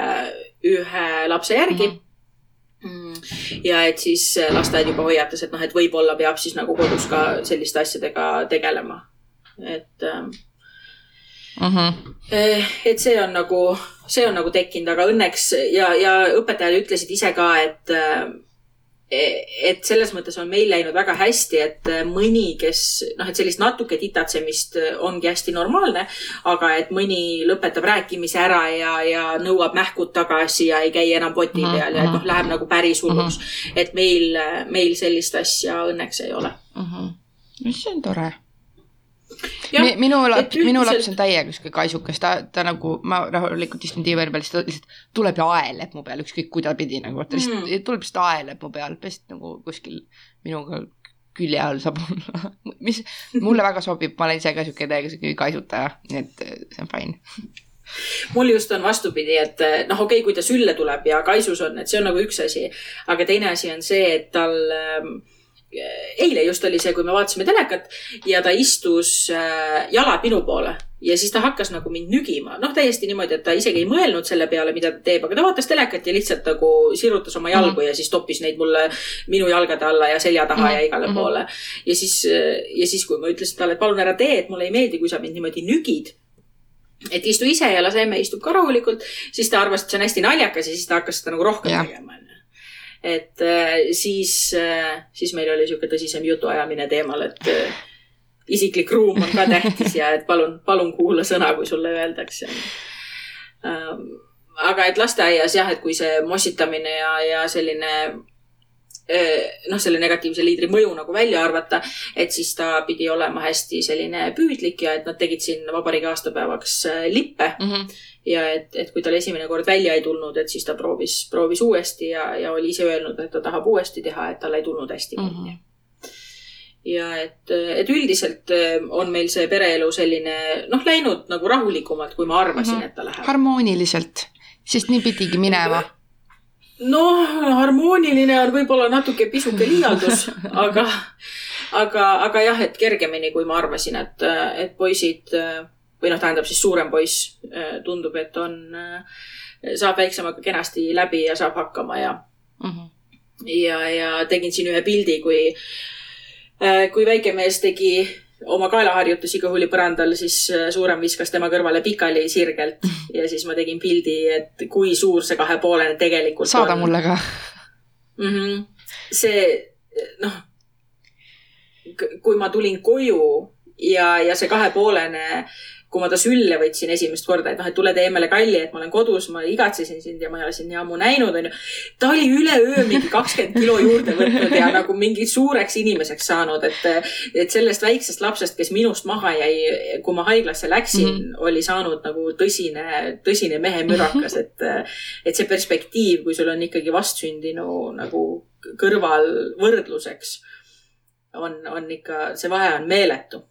ühe lapse järgi mm.. ja et siis lasteaed juba hoiatas, et noh, et võib-olla peab siis nagu kodus ka selliste asjadega tegelema. Et mm. -hmm. et see on nagu, see on nagu tekkinud, aga õnneks ja, ja õpetajad ütlesid ise ka, et et selles mõttes on meil läinud väga hästi, et mõni, kes noh, et sellist natuke titatsemist ongi hästi normaalne, aga et mõni lõpetab rääkimise ära ja, ja nõuab mähkud tagasi ja ei käi enam poti mhm, peal ja et noh, mhm. läheb nagu päris hulluks mm. -hmm. et meil, meil sellist asja õnneks ei ole mm. -hmm. see on tore Mi, minu laps, minu laps on täiega sihuke kaisukas, ta, ta nagu, ma rahulikult istun diivani peal, siis ta lihtsalt tuleb ja aeleb mu peal, ükskõik kuidapidi nagu, ta lihtsalt mm. tuleb lihtsalt aeleb mu peal, lihtsalt nagu kuskil minuga külje all saab olla <laughs> mis mulle väga sobib, ma olen ise ka sihuke täiega sihuke kaisutaja, nii et eh, see on fine mul just on vastupidi, et eh, noh, okei okay,, kui ta sülle tuleb ja kaisus on, et see on nagu üks asi, aga teine asi on see, et tal äh, eile just oli see, kui me vaatasime telekat ja ta istus äh, jalad minu poole ja siis ta hakkas nagu mind nügima, noh, täiesti niimoodi, et ta isegi ei mõelnud selle peale, mida ta teeb, aga ta vaatas telekat ja lihtsalt nagu sirutas oma jalgu mm -hmm. ja siis toppis neid mulle minu jalgade alla ja selja taha mm -hmm. ja igale mm -hmm. poole. ja siis, ja siis, kui ma ütlesin talle, et palun ära tee, et mulle ei meeldi, kui sa mind niimoodi nügid et istu ise ja lase emme istub ka rahulikult, siis ta arvas, et see on hästi naljakas ja siis ta hakkas seda nagu rohkem ja. tegema et äh, siis, äh, siis meil oli niisugune tõsisem jutuajamine teemal, et äh, isiklik ruum on ka tähtis ja et palun, palun kuula sõna, kui sulle öeldakse. Ähm, aga et lasteaias jah, et kui see mossitamine ja, ja selline noh, selle negatiivse liidri mõju nagu välja arvata, et siis ta pidi olema hästi selline püüdlik ja et nad tegid siin vabariigi aastapäevaks lippe mm. -hmm ja et, et kui tal esimene kord välja ei tulnud, et siis ta proovis, proovis uuesti ja, ja oli ise öelnud, et ta tahab uuesti teha, et tal ei tulnud hästi mm. -hmm ja et, et üldiselt eh, on meil see pereelu selline noh, läinud nagu rahulikumalt, kui ma arvasin mm, -hmm. et ta läheb. harmooniliselt, sest nii pidigi minema. noh, harmooniline on võib-olla natuke pisuke liialdus <laughs> aga, aga, aga jah, et kergemini, kui ma arvasin, et, et poisid või noh, tähendab siis suurem poiss äh, tundub, et on, äh, saab väiksemaga kenasti läbi ja saab hakkama ja mm, -hmm. ja, ja tegin siin ühe pildi, kui, äh, kui väike mees tegi oma kaelaharjutusi kõhuli põrandal, siis suurem viskas tema kõrvale pikali sirgelt <laughs> ja siis ma tegin pildi, et kui suur see kahepoolene tegelikult saada on. mulle ka mm. -hmm. see, noh, kui ma tulin koju ja, ja see kahepoolene kui ma ta sülle võtsin esimest korda, et noh, et tule tee emmele kalli, et ma olen kodus, ma igatsesin sind ja ma ei ole sind nii ammu näinud, onju. ta oli üleöö mingi kakskümmend kilo juurde võtnud ja nagu mingi suureks inimeseks saanud, et, et sellest väiksest lapsest, kes minust maha jäi, kui ma haiglasse läksin mm, -hmm. oli saanud nagu tõsine, tõsine mehemürakas, et, et see perspektiiv, kui sul on ikkagi vastsündinu nagu kõrval võrdluseks, on, on ikka, see vahe on meeletu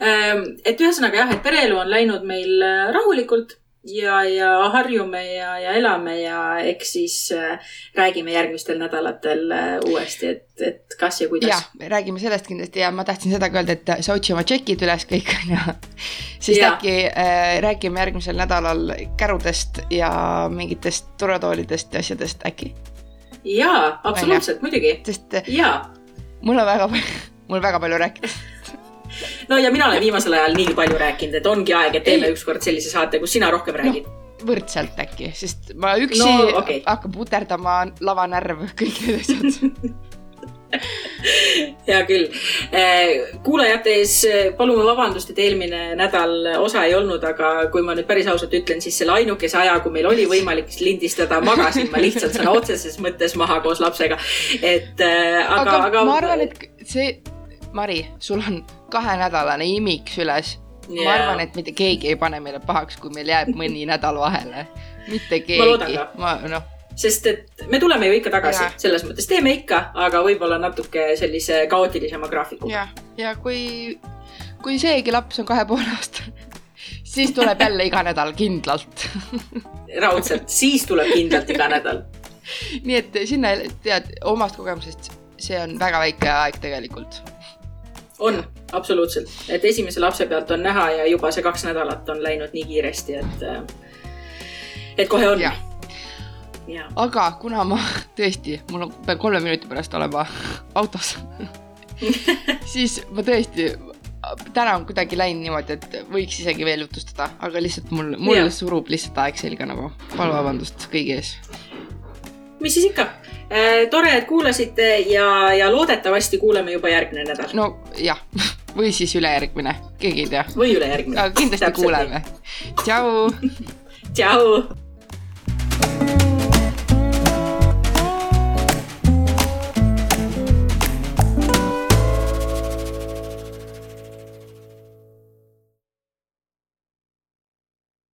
et ühesõnaga jah, et pereelu on läinud meil äh, rahulikult ja, ja harjume ja, ja elame ja eks siis äh, räägime järgmistel nädalatel äh, uuesti, et, et kas ja kuidas. ja, räägime sellest kindlasti ja ma tahtsin seda ka öelda, et sa otsi oma tšekid üles kõik <laughs> on ju. siis ja. äkki äh, räägime järgmisel nädalal kärudest ja mingitest turvatoolidest ja asjadest äkki. jaa, absoluutselt, muidugi. sest jaa. mul on väga palju, <laughs> mul väga palju rääkida no ja mina olen viimasel ajal nii palju rääkinud, et ongi aeg, et teeme ükskord sellise saate, kus sina rohkem räägid no võrdselt äkki, sest ma üksi no, okay. hakkab puterdama lavanärv, kõik need asjad <laughs> hea küll. Eh, kuulajate ees eh, palume vabandust, et eelmine nädal osa ei olnud, aga kui ma nüüd päris ausalt ütlen, siis selle ainukese aja, kui meil oli võimalik lindistada, magasin ma lihtsalt sõna otseses mõttes maha koos lapsega. et eh, aga, aga, aga. ma arvan, et see, Mari, sul on kahenädalane imik süles yeah.. ma arvan, et mitte keegi ei pane meile pahaks, kui meil jääb mõni nädal vahele. mitte keegi. ma noh. Sest et me tuleme ju ikka tagasi, selles mõttes teeme ikka, aga võib-olla natuke sellise kaootilisema graafiku. ja, ja kui, kui seegi laps on kahe poole aastane, siis tuleb jälle iga nädal kindlalt. Raudselt, siis tuleb kindlalt iga nädal. nii et sinna tead omast kogemusest, see on väga väike aeg tegelikult on, absoluutselt, et esimese lapse pealt on näha ja juba see kaks nädalat on läinud nii kiiresti, et, et kohe on. aga kuna ma tõesti, mul on, pean kolme minuti pärast olema autos, <laughs> siis ma tõesti, täna on kuidagi läinud niimoodi, et võiks isegi veel jutustada, aga lihtsalt mul, mul Jaa. surub lihtsalt aeg selga nagu. palun vabandust kõigi ees. mis siis ikka. tore, et kuulasite ja, ja loodetavasti kuuleme juba järgmine nädal no jah, või siis ülejärgmine, keegi ei tea, või ülejärgmine. kindlasti kuuleme. tšau. <laughs> tšau.